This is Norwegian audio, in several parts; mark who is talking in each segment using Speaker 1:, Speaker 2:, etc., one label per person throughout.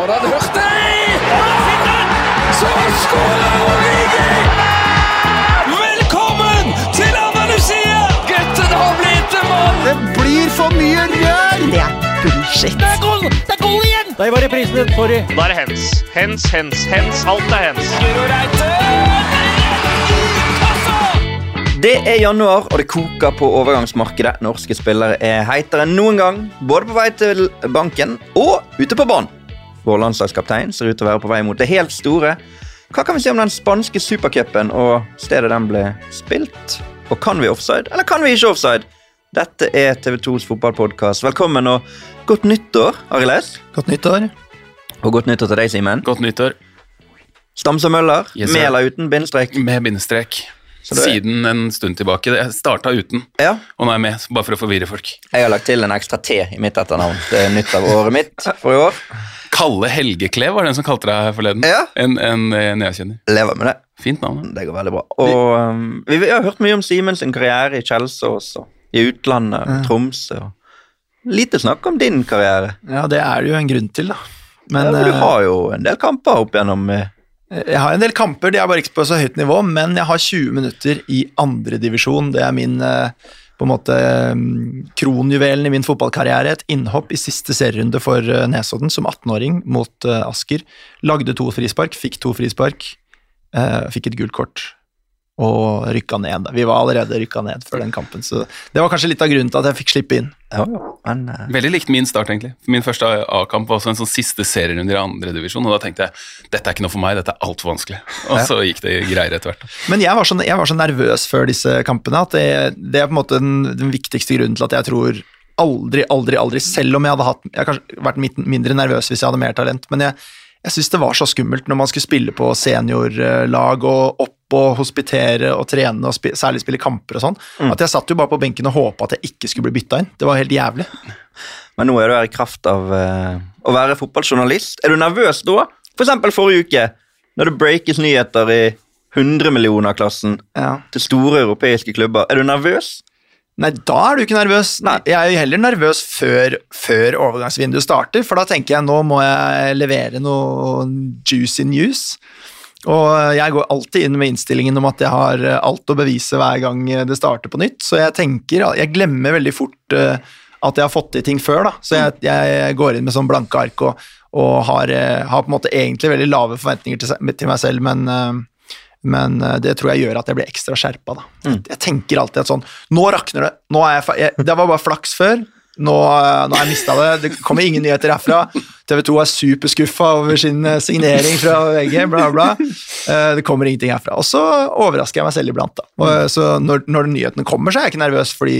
Speaker 1: Foran Hurtig! Så skårer Origi! Velkommen til Andalusia! Gutten har blitt en mann!
Speaker 2: Det blir for mye rør! Det er bullshit.
Speaker 1: Det er goal! Det er goal igjen!
Speaker 3: Der var reprisen, sorry.
Speaker 4: Da er det hens. Hens, hens, hens. Alt er hens.
Speaker 5: Det er januar, og det koker på overgangsmarkedet. Norske spillere er heitere enn noen gang, både på vei til banken og ute på banen. Vår landslagskaptein ser ut til å være på vei mot det helt store. Hva kan vi si om den spanske supercupen og stedet den ble spilt? Og kan vi offside, eller kan vi ikke offside? Dette er TV2s fotballpodkast. Velkommen og godt nyttår, Arild S.
Speaker 2: Godt nyttår.
Speaker 5: Og godt nyttår til deg, Simen.
Speaker 6: Godt nyttår
Speaker 5: Stamse Møller,
Speaker 6: Yes,
Speaker 5: med eller uten bindestrek.
Speaker 6: med bindestrek. Siden en stund tilbake. Jeg starta uten,
Speaker 5: Ja,
Speaker 6: og nå er jeg med, bare for å forvirre folk.
Speaker 5: jeg har lagt til en ekstra T i mitt etternavn. Det er nytt av året mitt for i år.
Speaker 6: Kalle Helgeklev var den som kalte deg forleden.
Speaker 5: Ja.
Speaker 6: En, en, en jeg kjenner.
Speaker 5: Lever med det.
Speaker 6: Fint navn.
Speaker 5: Det går veldig bra. Og um, vi, vi har hørt mye om Simens sin karriere i Kjelsås og i utlandet, ja. Tromsø. Og lite snakk om din karriere.
Speaker 2: Ja, det er det jo en grunn til, da. Men
Speaker 5: Men, du
Speaker 2: eh,
Speaker 5: har jo en del kamper opp gjennom eh,
Speaker 2: jeg har en del kamper, de er bare ikke på så høyt nivå, men jeg har 20 minutter i andredivisjon. Det er min eh, på en måte mm, kronjuvelen i min fotballkarriere. Et innhopp i siste serierunde for eh, Nesodden som 18-åring mot eh, Asker. Lagde to frispark, fikk to frispark, eh, fikk et gult kort og rykka ned. Vi var allerede rykka ned før den kampen, så det var kanskje litt av grunnen til at jeg fikk slippe inn.
Speaker 5: Ja, ja. Men uh...
Speaker 6: Veldig likt min start, egentlig. Min første A-kamp var også en sånn siste serierunde i andredivisjon, og da tenkte jeg dette er ikke noe for meg, dette er altfor vanskelig. Og så gikk det greiere etter hvert.
Speaker 2: Men jeg var, så, jeg var så nervøs før disse kampene at det, det er på en måte den, den viktigste grunnen til at jeg tror aldri, aldri, aldri, selv om jeg hadde hatt, jeg hadde kanskje vært mindre nervøs hvis jeg hadde mer talent, men jeg, jeg syns det var så skummelt når man skulle spille på seniorlag og opp og hospitere og trene og spi, særlig spille kamper og sånn, at jeg satt jo bare på benken og håpa at jeg ikke skulle bli bytta inn. Det var helt jævlig.
Speaker 5: Men nå er du her i kraft av uh, å være fotballjournalist. Er du nervøs da? For eksempel forrige uke, når det breakes nyheter i 100-millioner-klassen
Speaker 2: Ja.
Speaker 5: til store europeiske klubber. Er du nervøs?
Speaker 2: Nei, da er du ikke nervøs. Nei, Jeg er jo heller nervøs før, før overgangsvinduet starter, for da tenker jeg nå må jeg levere noe juicy news. Og jeg går alltid inn med innstillingen om at jeg har alt å bevise hver gang det starter på nytt, så jeg tenker, jeg glemmer veldig fort eh, at jeg har fått til ting før, da. Så jeg, jeg går inn med sånn blanke ark og, og har, eh, har på en måte egentlig veldig lave forventninger til, til meg selv, men eh, men eh, det tror jeg gjør at jeg blir ekstra skjerpa. Da. Jeg tenker alltid at sånn Nå rakner det! Nå er jeg, jeg, det var bare flaks før. Nå, eh, nå har jeg mista det. Det kommer ingen nyheter herfra. TV 2 er superskuffa over sin eh, signering fra VG, bla, bla. Det kommer ingenting herfra. Og så overrasker jeg meg selv iblant. Da. Og, Så når, når nyhetene kommer, så er jeg ikke nervøs, fordi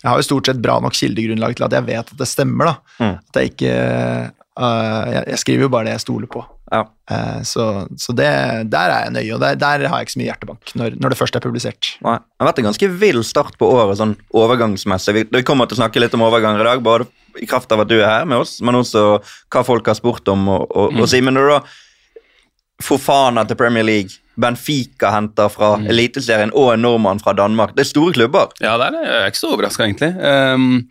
Speaker 2: jeg har jo stort sett bra nok kildegrunnlag til at jeg vet at det stemmer. da. At jeg ikke uh, jeg, jeg skriver jo bare det jeg stoler på.
Speaker 5: Ja.
Speaker 2: Eh, Så, så det, der er jeg nøye, og der, der har jeg ikke så mye hjertebank når, når det først er publisert.
Speaker 5: Nei. Det har vært en ganske vill start på året sånn overgangsmessig. Vi, vi kommer til å snakke litt om overganger i dag, både i kraft av at du er her med oss, men også hva folk har spurt om. Og, og, og Simen, når du da Fofana til Premier League, Benfica henter fra Eliteserien og en nordmann fra Danmark. Det er store klubber.
Speaker 6: Ja, det er det. Jeg er ikke så overraska, egentlig. Um,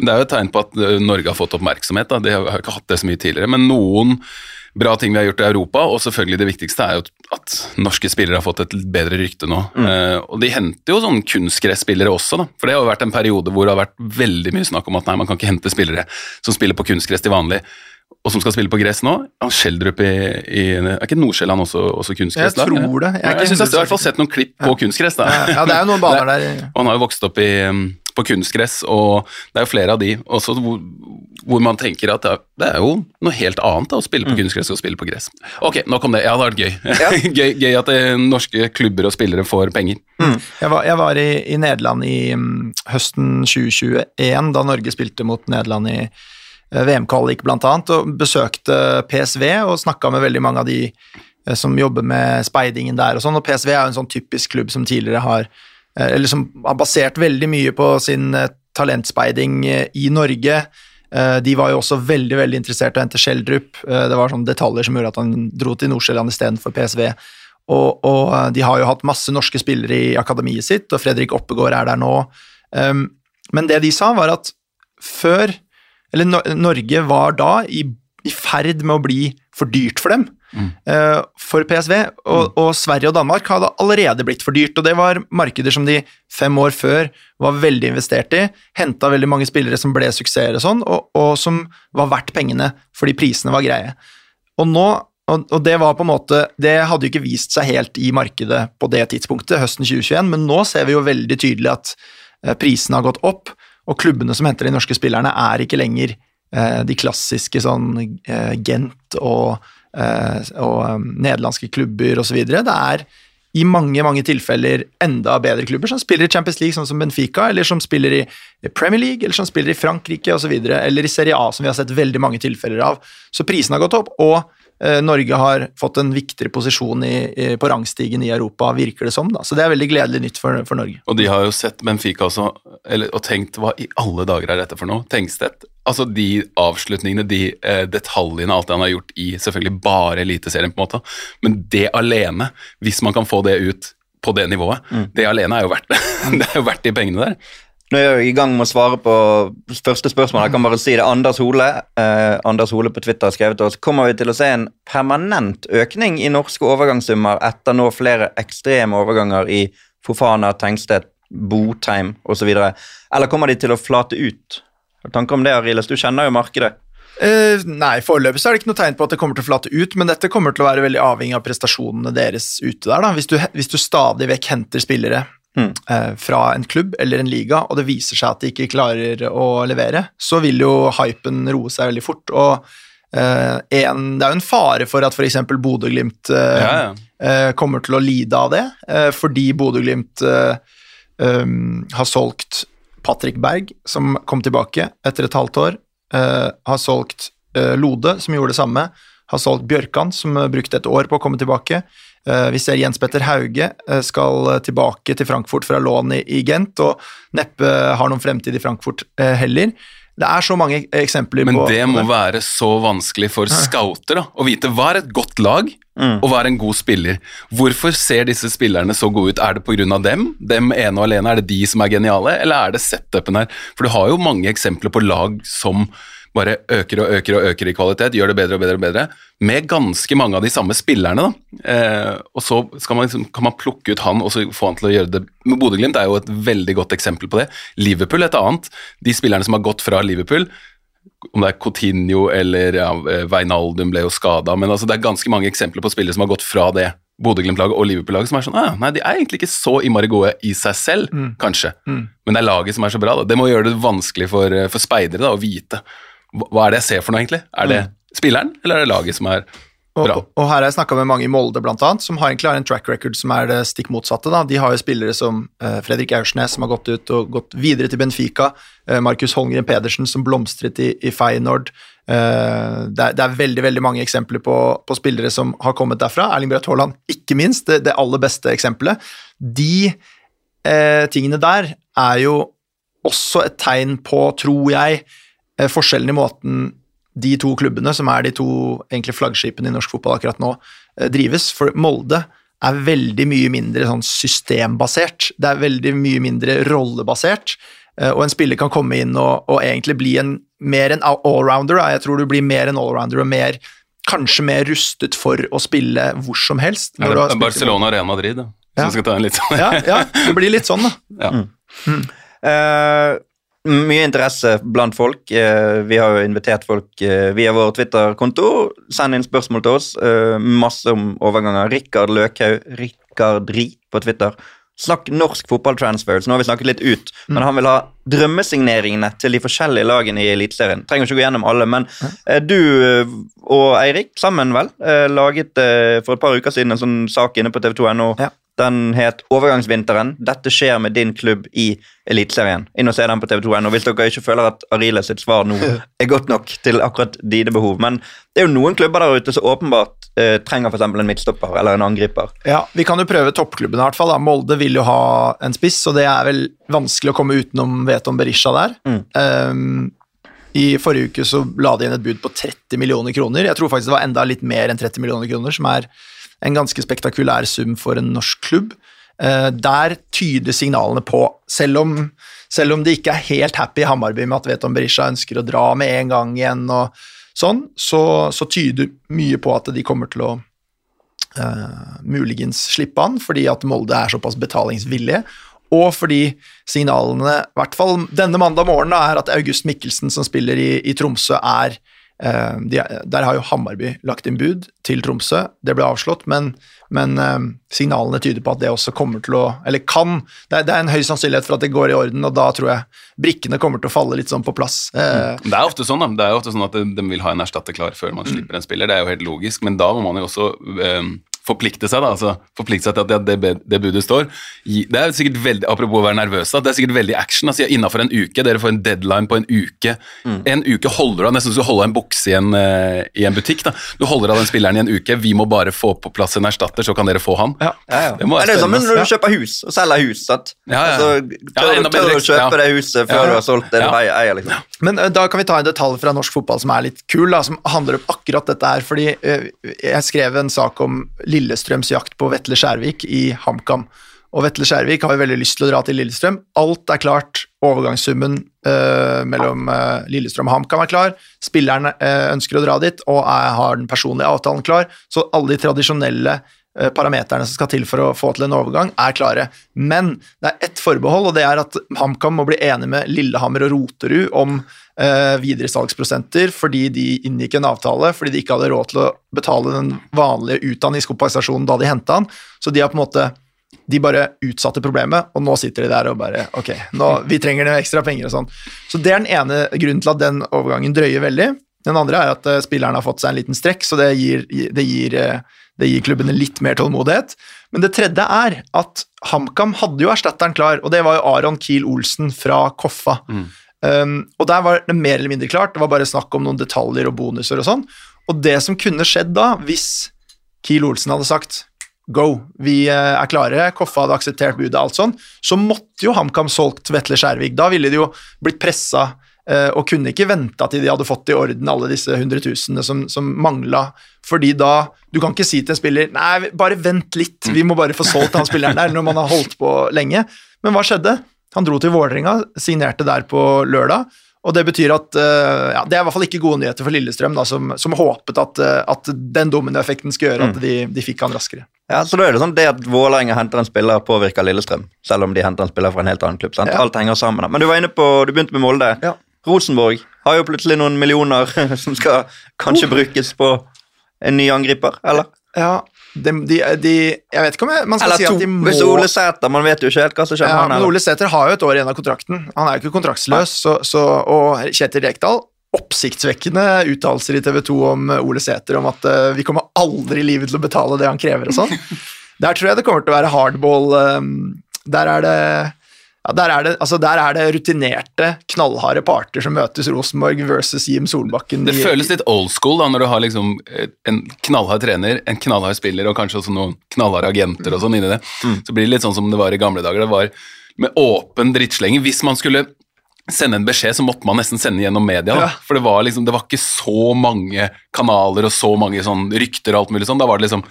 Speaker 6: det er jo et tegn på at Norge har fått oppmerksomhet. Da. De har har ikke hatt det så mye tidligere. Men noen bra ting vi har gjort i Europa, og selvfølgelig det viktigste er jo at norske spillere har fått et bedre rykte nå. Uh, og de henter jo sånn kunstgresspillere også, da. For det har jo vært en periode hvor det har vært veldig mye snakk om at nei, man kan ikke hente spillere som spiller på kunstgress til vanlig. Og som skal spille på gress nå? Han Schjelderup i, i Er ikke Nordsjælland også, også kunstgress?
Speaker 2: Jeg tror det. Jeg ja,
Speaker 6: Jeg, syns jeg har i hvert fall sett noen klipp på kunstgress. da.
Speaker 2: Ja, det er jo noen baner der.
Speaker 6: Og han har jo vokst opp i, um, på kunstgress, og det er jo flere av de også hvor, hvor man tenker at det er, det er jo noe helt annet da, å spille på kunstgress og spille på gress. Ok, nok om det. Ja, det har vært gøy. gøy, gøy at eh, norske klubber og spillere får penger.
Speaker 2: Jeg var, jeg var i, i Nederland i um, høsten 2021, da Norge spilte mot Nederland i eh, VM-kvalik blant annet, og besøkte PSV og snakka med veldig mange av de eh, som jobber med speidingen der og sånn, og PSV er jo en sånn typisk klubb som tidligere har eller som har basert veldig mye på sin eh, talentspeiding eh, i Norge. Eh, De var jo også veldig veldig interessert i å hente Schjelderup. Eh, Det var sånne detaljer som gjorde at han dro til Nordsjælland istedenfor PSV. Og, og eh, de har jo hatt masse norske spillere i akademiet sitt, og Fredrik Oppegård er der nå. Um, men det de sa, var at før Eller Norge var da i, i ferd med å bli for dyrt for dem. Eh, for PSV. Og, og Sverige og Danmark hadde allerede blitt for dyrt. Og det var markeder som de fem år før var veldig investert i. Henta veldig mange spillere som ble suksesser og sånn, og, og som var verdt pengene fordi prisene var greie. Og nå og, og det var på en måte, det hadde jo ikke vist seg helt i markedet på det tidspunktet, høsten 2021, men nå ser vi jo veldig tydelig at eh, prisene har gått opp, og klubbene som henter de norske spillerne, er ikke lenger eh, de klassiske sånn eh, Gent og, og um, nederlandske klubber osv. Det er i mange mange tilfeller enda bedre klubber som spiller i Champions League, sånn som Benfica, eller som spiller i Premier League, eller som spiller i Frankrike osv., eller i Serie A, som vi har sett veldig mange tilfeller av. Så prisene har gått opp, og eh, Norge har fått en viktigere posisjon i, i, på rangstigen i Europa, virker det som. da. Så det er veldig gledelig nytt for, for Norge.
Speaker 6: Og de har jo sett Benfica også, eller, og tenkt hva i alle dager er dette for noe? Tengstedt. Altså de avslutningene, de eh, detaljene, alt det han har gjort i selvfølgelig bare Eliteserien, på en måte. Men det alene, hvis man kan få det ut på det nivået, det alene er jo verdt det. det er jo verdt de pengene der.
Speaker 5: Nå er jeg i gang med å svare på første spørsmål. Jeg kan bare si det. Anders Hole eh, Anders Hole på Twitter har skrevet til oss Kommer vi til å se en permanent økning i norske overgangssummer etter nå flere ekstreme overganger i Fofana, Tengstedt, Botheim osv.? Eller kommer de til å flate ut? Har du tanker om det, Ariles? Du kjenner jo markedet.
Speaker 2: Uh, nei, foreløpig så er det ikke noe tegn på at det kommer til å flate ut, men dette kommer til å være veldig avhengig av prestasjonene deres ute der. da. Hvis du, hvis du stadig vekk henter spillere
Speaker 5: Mm.
Speaker 2: uh, fra en klubb eller en liga, og det viser seg at de ikke klarer å levere, så vil jo hypen roe seg veldig fort. og Uh, en, Det er jo en fare for at f.eks. Bodø-Glimt uh,
Speaker 6: Ja, ja.
Speaker 2: uh, kommer til å lide av det, fordi Bodø-Glimt um, har solgt Patrick Berg, som kom tilbake etter et halvt år, uh, har solgt uh, Lode, som gjorde det samme, har solgt Bjørkan, som eh, brukte et år på å komme tilbake. Vi ser Jens Petter Hauge skal tilbake til Frankfurt fra lån i, Gent, og neppe har noen fremtid i Frankfurt heller. Det er så mange eksempler
Speaker 6: Men
Speaker 2: på
Speaker 6: det må være så vanskelig for scouter da, å vite hva er et godt lag,
Speaker 5: Mm.
Speaker 6: og hva er en god spiller. Hvorfor ser disse spillerne så gode ut? Er det pga. dem? Dem ene og alene? Er det de som er geniale, eller er det setupen her? For du har jo mange eksempler på lag som bare øker og øker og øker i kvalitet, gjør det bedre og bedre og bedre, med ganske mange av de samme spillerne. Eh, og så man liksom, kan man plukke ut han og så få han til å gjøre det. Men Bodø-Glimt er jo et veldig godt eksempel på det. Liverpool et annet. De spillerne som har gått fra Liverpool, om det er Coutinho eller ja, Veinaldum ble jo skada, men altså det er ganske mange eksempler på spillere som har gått fra det Bodø-Glimt-laget og Liverpool-laget som er sånn ah, Nei, de er egentlig ikke så innmari gode i seg selv, kanskje, men det er laget som er så bra. Da. Det må gjøre det vanskelig for, eh, for speidere da, å vite hva er det jeg ser for noe, egentlig. Er det spilleren, eller er det laget som er bra?
Speaker 2: og her har jeg snakka med mange i Molde, blant annet, som har egentlig har en track record som er det stikk motsatte. Da. De har jo spillere som uh, Fredrik Aursnes, som har gått ut og gått videre til Benfica. Uh, Markus Holmgren Pedersen, som blomstret i, i Feyenoord. Uh, det, er, det er veldig veldig mange eksempler på, på spillere som har kommet derfra. Erling Braut Haaland, ikke minst, det, det aller beste eksempelet. De tingene der er jo også et tegn på, tror jeg, forskjellen i måten de to klubbene, som er de to egentlig flaggskipene i norsk fotball akkurat nå, eh, drives. For Molde er veldig mye mindre sånn systembasert. Det er veldig mye mindre rollebasert. eh, Og en spiller kan komme inn og, og egentlig bli en, mer en allrounder. Jeg tror du blir mer en allrounder og mer, kanskje mer rustet for å spille hvor som helst. når
Speaker 6: Er
Speaker 2: du har
Speaker 6: det
Speaker 2: spilt
Speaker 6: Barcelona og Real Madrid, da?
Speaker 2: Ja.
Speaker 6: Som skal ta en litt sånn
Speaker 2: Ja, ja, det blir litt sånn, da.
Speaker 6: Ja.
Speaker 5: Eh, mye interesse blant folk. Eh, vi har jo invitert folk eh, via vår Twitter-konto. Send inn spørsmål til oss. Eh, masse om overganger. Rikard Løkhaug, Rikard Ri på Twitter. Snakk norsk fotballtransfers. Nå har vi snakket litt ut, men han vil ha drømmesigneringene til de forskjellige lagene i Eliteserien. Trenger ikke gå gjennom alle, men du og Eirik sammen, vel, laget for et par uker siden en sånn sak inne på tv2.no.
Speaker 2: Ja.
Speaker 5: Den het Overgangsvinteren. Dette skjer med din klubb i Eliteserien. Inn og se den på TV2.no hvis dere ikke føler at Arile sitt svar nå er godt nok til akkurat dine behov. Men det er jo noen klubber der ute som åpenbart eh, trenger eksempel en midtstopper eller en angriper.
Speaker 2: Ja, Vi kan jo prøve toppklubbene, i hvert fall. da. Molde vil jo ha en spiss, og det er vel vanskelig å komme utenom Veton Berisha der.
Speaker 5: Mm.
Speaker 2: Um, I forrige uke så la de inn et bud på 30 millioner kroner. Jeg tror faktisk det var enda litt mer enn 30 millioner kroner, som er en ganske spektakulær sum for en norsk klubb. Eh, der tyder signalene på, selv om, selv om de ikke er helt happy i Hammarby med at Veton Berisha ønsker å dra med en gang igjen, og sånn, så, så tyder mye på at de kommer til å Uh, muligens slippe han, fordi at Molde er såpass betalingsvillige. Og fordi signalene, i hvert fall denne mandag morgen, er at August Mikkelsen, som spiller i, i Tromsø, er de, Der har jo Hammarby lagt inn bud til Tromsø. Det ble avslått, men, men eh, signalene tyder på at det også kommer til å Eller kan. Det er, det er en høy sannsynlighet for at det går i orden, og da tror jeg brikkene kommer til å falle litt sånn på plass. Eh,
Speaker 6: Det er ofte sånn da. Det er ofte sånn at de, vil ha en erstatter klar før man slipper en spiller. Det er jo helt logisk, men da må man jo også eh, forplikte seg da, altså forplikte seg til at det, det, det budet står. Det er sikkert veldig, Apropos å være nervøs, da, det er sikkert veldig action. altså Innafor en uke, dere får en deadline på en uke. En uke holder du av, nesten som du holder av en bukse i en, uh, i en butikk. da. Du holder av den spilleren i en uke, vi må bare få på plass en erstatter, så kan dere få han.
Speaker 2: Ja.
Speaker 5: Ja, ja.
Speaker 6: Det
Speaker 5: det er det samme når du kjøper hus og selger hus. sant?
Speaker 6: Ja, ja.
Speaker 5: Altså,
Speaker 6: Ja,
Speaker 5: tør,
Speaker 6: du
Speaker 5: tør å kjøpe
Speaker 6: ja.
Speaker 5: det huset før
Speaker 6: Ja.
Speaker 5: du har solgt det du
Speaker 6: Ja.
Speaker 5: eier, eier, liksom.
Speaker 2: Men uh, da kan vi ta en detalj fra norsk fotball som er litt kul, da, som handler om akkurat dette her. Fordi uh, jeg skrev en sak om Lillestrøms jakt på Vetle Skjærvik i HamKam. Og Vetle Skjærvik har jo veldig lyst til å dra til Lillestrøm. Alt er klart. Overgangssummen eh, mellom eh, Lillestrøm og HamKam er klar. Spilleren eh, ønsker å dra dit og er, har den personlige avtalen klar. Så alle de tradisjonelle eh, parameterne som skal til for å få til en overgang, er klare. Men det er ett forbehold, og det er at HamKam må bli enig med Lillehammer og Roterud om eh, videresalgsprosenter fordi de inngikk en avtale fordi de ikke hadde råd til å betale den vanlige utdanningskompensasjonen da de henta den. Så de har på en måte de bare utsatte problemet, og nå sitter de der og bare Ok, nå, vi trenger ekstra penger og sånn. Så det er den ene grunnen til at den overgangen drøyer veldig. Den andre er at eh, spilleren har fått seg en liten strekk, så det gir, det gir, eh, det gir klubbene litt mer tålmodighet. Men det tredje er at HamKam hadde jo erstatteren klar, og det var jo Aron Kiel Olsen fra Koffa. Um, og der var det mer eller mindre klart, det var bare snakk om noen detaljer og bonuser og sånn. Og det som kunne skjedd da, hvis Kiel Olsen hadde sagt go, vi eh, er klare, Koffa hadde akseptert budet, alt sånn, så måtte jo HamKam solgt Vetle Skjærvik. Da ville de jo blitt pressa eh, og kunne ikke venta til de hadde fått i orden alle disse hundretusenene som, som mangla. Fordi da Du kan ikke si til en spiller Nei, bare vent litt, vi må bare få solgt han spilleren der når man har holdt på lenge. Men hva skjedde? Han dro til Vålerenga, signerte der på lørdag. Og det betyr at eh, ja, Det er i hvert fall ikke gode nyheter for Lillestrøm, da, som, som håpet at, eh, at den dominoeffekten skulle gjøre at de, de fikk han raskere.
Speaker 5: Ja, så da er det sånn det at Vålerenga henter en spiller, påvirker Lillestrøm. Selv om de henter en spiller fra en helt annen klubb. sant?
Speaker 2: Ja.
Speaker 5: Alt henger sammen. da. Men du var inne på, du begynte med Molde.
Speaker 2: Ja.
Speaker 5: Rosenborg har jo plutselig noen millioner som skal kanskje brukes på en ny angriper, eller?
Speaker 2: Ja, de, de, de Jeg vet ikke om jeg, man skal
Speaker 5: Eller
Speaker 2: si at de må
Speaker 5: Hvis Ole Sæter, man vet jo ikke helt hva som skjer med
Speaker 2: ja,
Speaker 5: han.
Speaker 2: men? Ole Sæter har jo et år igjen av kontrakten. Han er jo ikke kontraktsløs, så, så, og Kjetil Rekdal Oppsiktsvekkende uttalelser i TV 2 om eh, Ole Sæter om at uh, vi kommer aldri i livet til å betale det han krever og sånn. Der tror jeg det kommer til å være hardball. Um, der er det ja, der, er det, altså der er det rutinerte, knallharde parter som møtes Rosenborg versus Jim Solbakken.
Speaker 6: Det føles litt old school da, når du har liksom eh, en knallhard trener, en knallhard spiller og kanskje også noen knallharde agenter og sånn inni det. Så blir det litt sånn som det var i gamle dager. Det var med åpen drittslenge. Hvis man skulle sende en beskjed, så måtte man nesten sende gjennom media.
Speaker 2: Ja.
Speaker 6: For det var liksom, det var ikke så mange kanaler og så mange sånn rykter og alt mulig sånn. Da var det liksom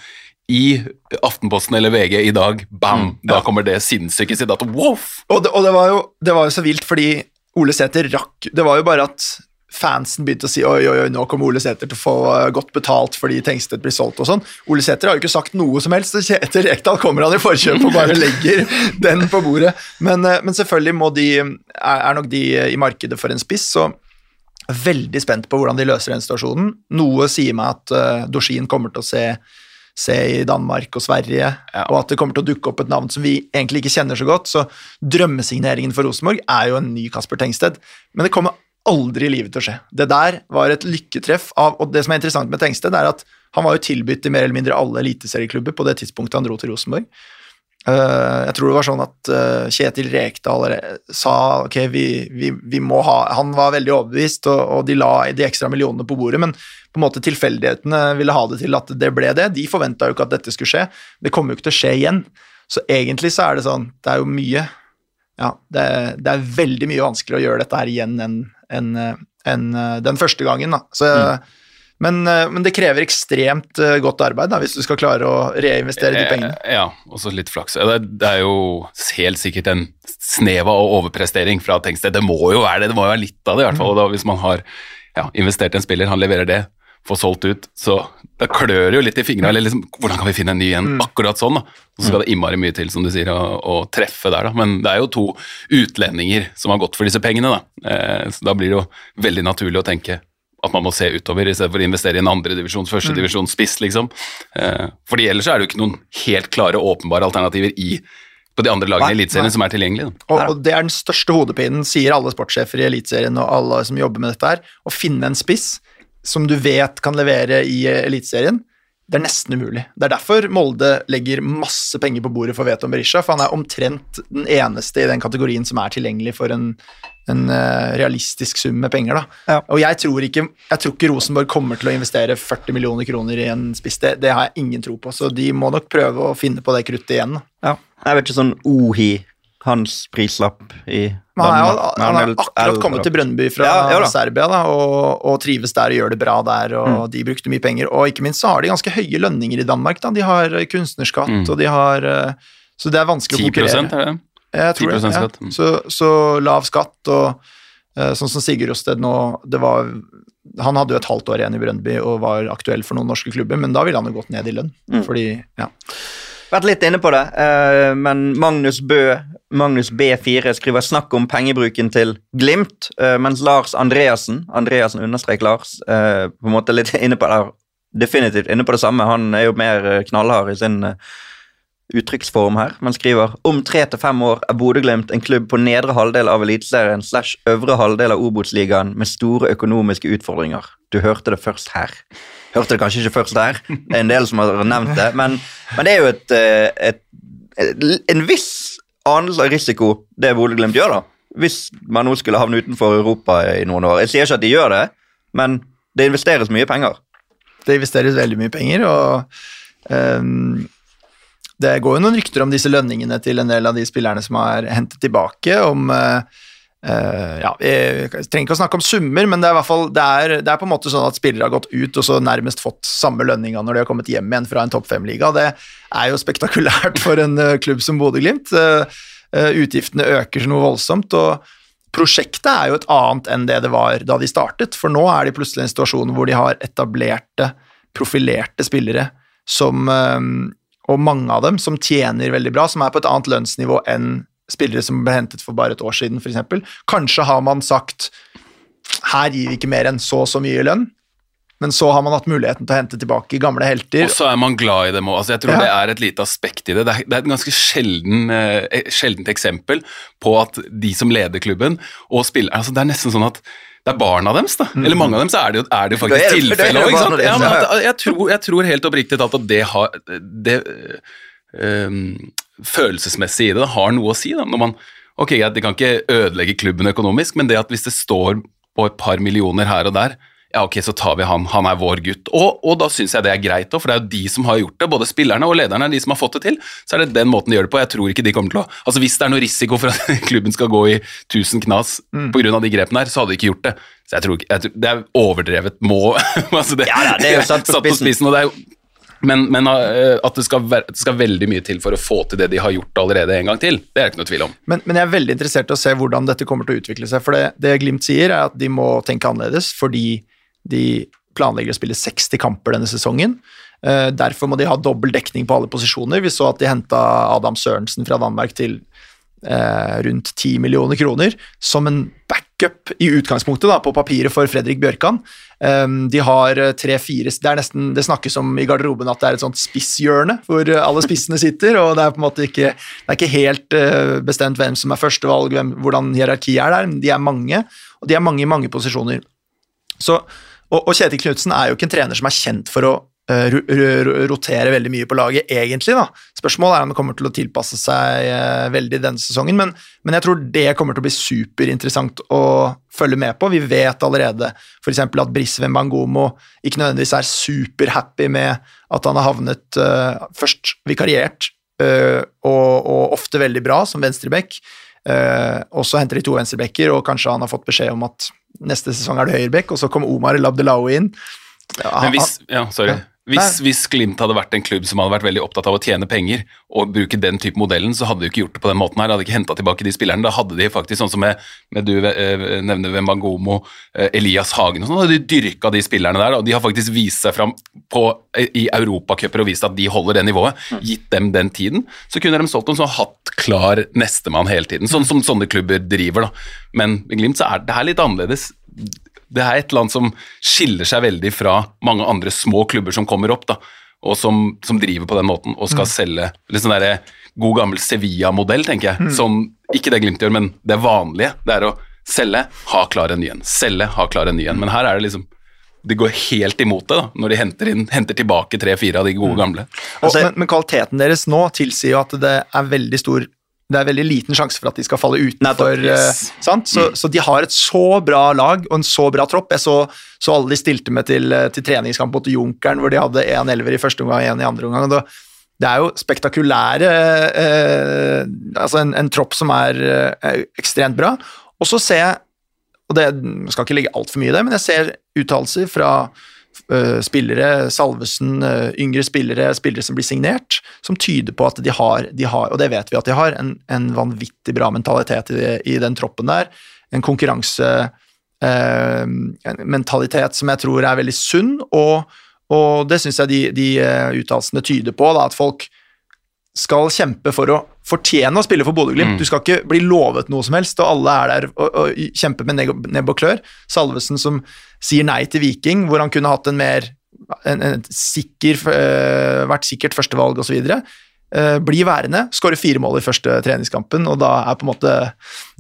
Speaker 6: i Aftenposten eller VG i dag, bam, da kommer det sinnssyke sitt at wow!
Speaker 2: Og, det, og det, var jo, det var jo så vilt, fordi Ole Sæther rakk Det var jo bare at fansen begynte å si oi, oi, oi, nå kommer Ole Sæther til å få eh, godt betalt fordi Tengstedt blir solgt og sånn. Ole Sæther har jo ikke sagt noe som helst, så Kjetil Rekdal kommer han i forkjøpet og bare legger den på bordet. Men, eh, men selvfølgelig må de, er, er nok de i markedet for en spiss, så veldig spent på hvordan de løser den situasjonen. Noe sier meg at uh, Dorsin kommer til å se se i Danmark og Sverige,
Speaker 6: Ja.
Speaker 2: og at det kommer til å dukke opp et navn som vi egentlig ikke kjenner så godt. Så drømmesigneringen for Rosenborg er jo en ny Kasper Tengsted, men det kommer aldri i livet til å skje. Det der var et lykketreff av Og det som er interessant med Tengsted, er at han var jo tilbudt i mer eller mindre alle eliteserieklubber på det tidspunktet han dro til Rosenborg. Eh, jeg tror det var sånn at uh, Kjetil Rekdal sa ok, vi, vi, vi må ha Han var veldig overbevist, og, og de la de ekstra millionene på bordet, men på en måte tilfeldighetene ville ha det til at det ble det. De forventa jo ikke at dette skulle skje. Det kommer jo ikke til å skje igjen. Så egentlig så er det sånn Det er jo mye Ja, det, det er veldig mye vanskeligere å gjøre dette her igjen enn en, en, enn, eh, den første gangen, da. Så, men, eh, men det krever ekstremt eh, godt arbeid da, hvis du skal klare å reinvestere de pengene.
Speaker 6: Eh, Ja, og så litt flaks. Det, er- jo helt sikkert en snev av overprestering fra Tengsted. Det må jo være det, det må jo være litt av det, i hvert fall. Da, hvis man har ja, investert i en spiller, han leverer det, får solgt ut, så da klør det jo litt i fingrene. Eller liksom, hvordan kan vi finne en ny en akkurat sånn, da? Så skal det innmari mye til, som du sier, å, å treffe der, da. Men det er jo to utlendinger som har gått for disse pengene, da. Eh, så da blir det jo veldig naturlig å tenke at man må se utover, i stedet for å investere i en andredivisjons, førstedivisjons spiss, liksom. Eh, fordi ellers er det jo ikke noen helt klare, åpenbare alternativer i på de andre lagene i Eliteserien som er tilgjengelige.
Speaker 2: Og, og det er den største hodepinen, sier alle sportssjefer i Eliteserien og alle som jobber med dette her, å finne en spiss som du vet kan levere i eh, Eliteserien. Det er nesten umulig. Det er derfor Molde legger masse penger på bordet for Veton Berisha, for han er omtrent den eneste i den kategorien som er tilgjengelig for en, en eh, realistisk sum med penger. Da.
Speaker 5: Ja.
Speaker 2: Og jeg tror, ikke, jeg tror ikke Rosenborg kommer til å investere 40 millioner kroner i en spiss. Det, det har jeg ingen tro på, så de må nok prøve å finne på det kruttet igjen.
Speaker 5: Ja. Jeg vet ikke sånn Ohi, hans prislapp i
Speaker 2: Men han, er,
Speaker 5: Danmark,
Speaker 2: han har
Speaker 5: er
Speaker 2: akkurat kommet til Brønnby fra
Speaker 5: Ja, ja.
Speaker 2: Serbia da, og, og trives der og gjør det bra der, og
Speaker 5: Mm.
Speaker 2: de brukte mye penger. Og ikke minst så har de ganske høye lønninger i Danmark. Da. De har eh, kunstnerskatt,
Speaker 6: Mm.
Speaker 2: og de har eh, Så det er vanskelig å
Speaker 6: 10
Speaker 2: konkurrere.
Speaker 6: er det?
Speaker 2: Jeg tror det,
Speaker 6: 10% skatt.
Speaker 2: Ja. Så, så lav skatt, og eh, sånn som Sigurd Rosted nå det var, Han hadde jo et halvt år igjen i Brønnby og var aktuell for noen norske klubber, men da ville han jo gått ned i lønn.
Speaker 5: Mm.
Speaker 2: Fordi, ja.
Speaker 5: Vært litt inne på det, eh, men Magnus Bø, Magnus B4, skriver snakk om pengebruken til Glimt, eh, mens Lars Andreassen, Andreassen understrek Lars, eh, på en måte litt inne på det, definitivt inne på det samme. Han er jo mer eh, knallhard i sin uttrykksform her, men skriver om tre til fem år er Bodø-Glimt en klubb på nedre halvdel av Eliteserien slash øvre halvdel av Obos-ligaen med store økonomiske utfordringer. Du hørte det først her. Hørte det kanskje ikke først der, det er en del som har nevnt det, men, men det er jo et, et, et, en viss anelse av risiko det Bodø-Glimt gjør, da. Hvis man nå skulle havne utenfor Europa i noen år. Jeg sier ikke at de gjør det, men det investeres mye penger.
Speaker 2: Det investeres veldig mye penger, og um, det går jo noen rykter om disse lønningene til en del av de spillerne som har hentet tilbake, om eh, eh, ja, Jeg trenger ikke å snakke om summer, men det er, det er, det er på en måte sånn at spillere har gått ut og så nærmest fått samme lønninga når de har kommet hjem igjen fra en topp fem-liga. Det er jo spektakulært for en eh, klubb som Bodø-Glimt. Uh, uh, utgiftene øker så noe voldsomt. og Prosjektet er jo et annet enn det det var da de startet, for nå er de plutselig i en situasjon hvor de har etablerte, profilerte spillere som og mange av dem som tjener veldig bra, som er på et annet lønnsnivå enn spillere som ble hentet for bare et år siden, f.eks. Kanskje har man sagt her gir vi ikke mer enn så og så mye i lønn, men så har man hatt muligheten til å hente tilbake gamle helter.
Speaker 6: Og så er man glad i dem òg. Altså, jeg tror
Speaker 2: Ja.
Speaker 6: det er et lite aspekt i det. Det er, det er et ganske sjelden, eh, sjeldent eksempel på at de som leder klubben og spiller altså, Det er nesten sånn at det er barna deres, da. Eller mange av dem, så er det jo, er det jo faktisk tilfellet òg, Ja, jeg, tror, jeg tror helt oppriktig talt at det har Det øhm, følelsesmessig i det det har noe å si, da. Når man Ok, de kan ikke ødelegge klubben økonomisk, men det at hvis det står på et par millioner her og der ja, ok, så tar vi han, han er vår gutt. Og, og da syns jeg det er greit òg, for det er jo de som har gjort det. Både spillerne og lederne er de som har fått det til. Så er det den måten de gjør det på. Jeg tror ikke de kommer til å Altså Hvis det er noe risiko for at klubben skal gå i tusen knas
Speaker 2: Mm.
Speaker 6: på av de grepene her, så hadde de ikke gjort det. Så jeg tror ikke jeg tror, Det er overdrevet må altså det,
Speaker 5: Ja, ja, det er jo satt på spissen.
Speaker 6: og det er jo men, men uh, at det skal, være, det skal veldig mye til for å få til det de har gjort allerede en gang til, det er det ikke noe tvil om.
Speaker 2: Men, men jeg er veldig interessert i å se hvordan dette kommer til å utvikle seg. For det, det Glimt sier, er at de må tenke annerledes fordi de planlegger å spille 60 kamper denne sesongen. Eh, derfor må de ha dobbel dekning på alle posisjoner. Vi så at de henta Adam Sørensen fra Danmark til eh, rundt 10 millioner kroner som en backup i utgangspunktet da, på papiret for Fredrik Bjørkan. Um, de har eh, tre-fire Det er nesten, det snakkes om i garderoben at det er et sånt spisshjørne hvor eh, alle spissene sitter, og det er på en måte ikke, det er ikke helt uh, bestemt hvem som er førstevalg, hvordan hierarkiet er der, men de er mange, og de er mange i mange posisjoner. Så, og, og Kjetil Knutsen er jo ikke en trener som er kjent for å rotere veldig mye på laget, egentlig. da. Spørsmålet er om det kommer til å tilpasse seg eh, veldig denne sesongen, men, men jeg tror det kommer til å bli superinteressant å følge med på. Vi vet allerede f.eks. at Brisveen Bangomo ikke nødvendigvis er superhappy med at han har havnet uh, først vikariert, uh, og, og ofte veldig bra som venstreback. uh, og så henter de to venstrebacker, og kanskje han har fått beskjed om at neste sesong er det høyreback, og så kommer Omar Labdelao inn. Ja,
Speaker 6: Men hvis, ja, sorry.
Speaker 2: Ja.
Speaker 6: Hvis, hvis Glimt hadde vært en klubb som hadde vært veldig opptatt av å tjene penger og bruke den type modellen, så hadde de ikke gjort det på den måten her. De hadde ikke henta tilbake de spillerne. Da hadde de faktisk, sånn som med, med du eh, nevner Wembangomo, eh, Elias Hagen og sånn, hadde de dyrka de spillerne der. Og de har faktisk vist seg fram på, i europacuper og vist at de holder det nivået. Gitt dem den tiden, så kunne de solgt dem som hatt klar nestemann hele tiden. Sånn som sånne klubber driver, da. Men med Glimt så er det her litt annerledes det er et land som skiller seg veldig fra mange andre små klubber som kommer opp, da, og som, som driver på den måten og skal selge litt sånn derre god gammel Sevilla-modell, tenker jeg. Som ikke det Glimt gjør, men det vanlige. Det er å selge, ha klar en ny en. Selge, ha klar en ny en. Men her er det liksom det går helt imot det da, når de henter, inn, henter tilbake tre-fire av de gode gamle.
Speaker 2: Og, men, men kvaliteten deres nå tilsier jo at det er veldig stor det er veldig liten sjanse for at de skal falle utenfor.
Speaker 5: Nettopp, yes.
Speaker 2: uh, sant? Så, så de har et så bra lag og en så bra tropp. Jeg så, så alle de stilte med til, eh, til treningskamp mot Junkeren, hvor de hadde én elver i første omgang og én i andre omgang. Det, det er jo spektakulære uh, Altså en, en, tropp som er uh, ekstremt bra. Og så ser jeg, og det jeg skal ikke legge altfor mye i det, men jeg ser uttalelser fra spillere, Salvesen, uh, yngre spillere, spillere som blir signert, som tyder på at de har, de har og det vet vi at de har, en, en vanvittig bra mentalitet i, i, den troppen der. En konkurransementalitet eh, som jeg tror er veldig sunn, og, og det syns jeg de, de uttalelsene tyder på, da, at folk skal kjempe for å fortjene å spille for Bodø-Glimt. Mm. Du skal ikke bli lovet noe som helst, og alle er der og, og kjemper med nebb og klør. Salvesen som sier nei til Viking, hvor han kunne hatt en mer en, en sikker, uh, vært sikkert førstevalg osv. Uh, eh, bli værende, skåre fire mål i første treningskampen, og da er måte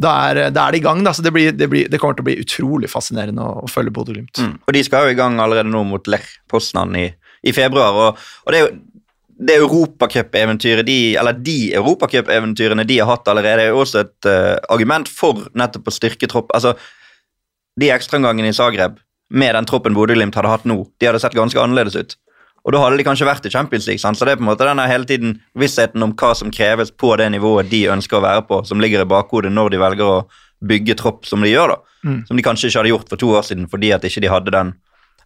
Speaker 2: da er, da er det i gang. Da, så det, blir, det, blir, det, kommer til å bli utrolig fascinerende å, å følge Bodø-Glimt.
Speaker 5: Mm. Og de skal jo i gang allerede nå mot Lech Poznan i, i februar, og, og det er jo det europacupeventyret de, eller de europacupeventyrene de har hatt allerede, er jo også et uh, argument for nettopp å styrke tropp. Altså, de ekstraomgangene i Zagreb med den troppen Bodø-Glimt hadde hatt nå, de hadde sett ganske annerledes ut. Og da hadde de kanskje vært i Champions League. Sant? Så det er på en måte denne hele tiden vissheten om hva som kreves på det nivået de ønsker å være på, som ligger i bakhodet når de velger å bygge tropp som de gjør. da. Mm. Som de kanskje ikke hadde gjort for to år siden fordi at ikke de hadde den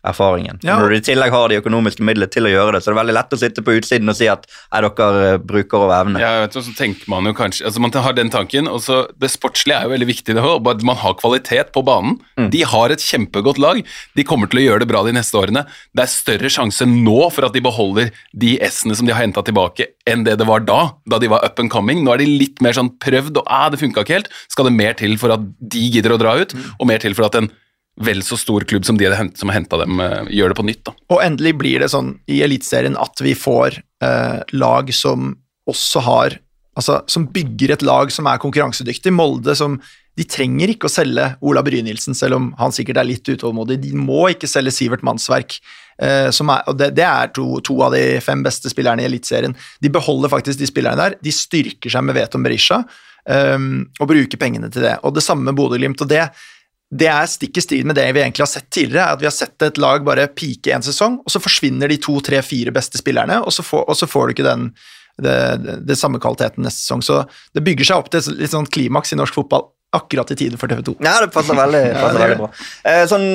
Speaker 5: erfaringen. Ja. Når du i tillegg har de økonomiske midlene til å gjøre det, så det er veldig lett å sitte på utsiden og si at er dere eh, bruker over evne.
Speaker 6: Ja, vet du, så tenker Man jo kanskje, altså man har den tanken, og så Det sportslige er jo veldig viktig. det at Man har kvalitet på banen. Mm. De har et kjempegodt lag. De kommer til å gjøre det bra de neste årene. Det er større sjanse nå for at de beholder de S-ene som de har henta tilbake, enn det det var da, da de var up and coming. Nå er de litt mer sånn prøvd, og æh, det funka ikke helt. Skal det mer til for at de gidder å dra ut, mm. og mer til for at en vel så stor klubb som de som har henta dem, uh, gjør det på nytt. Da.
Speaker 2: Og endelig blir det sånn i Eliteserien at vi får eh, lag som også har Altså som bygger et lag som er konkurransedyktig. Molde som De trenger ikke å selge Ola Brynildsen, selv om han sikkert er litt utålmodig. De må ikke selge Sivert Mannsverk. Uh, er, og det, det er to, to, av de fem beste spillerne i Eliteserien. De beholder faktisk de spillerne der. De styrker seg med Veton Berisha um, og bruker pengene til det. Og det samme med Bodø-Glimt. og det det er stikk i stil med det vi egentlig har sett tidligere. at Vi har sett et lag bare pike en sesong, og så forsvinner de to, tre, fire beste spillerne, og så får, og så får du ikke den det, det, samme kvaliteten neste sesong. Så det bygger seg opp til et litt sånn klimaks i norsk fotball akkurat i tide for TV 2.
Speaker 5: Ja, det passer veldig, passer ja, veldig bra. Eh, sånn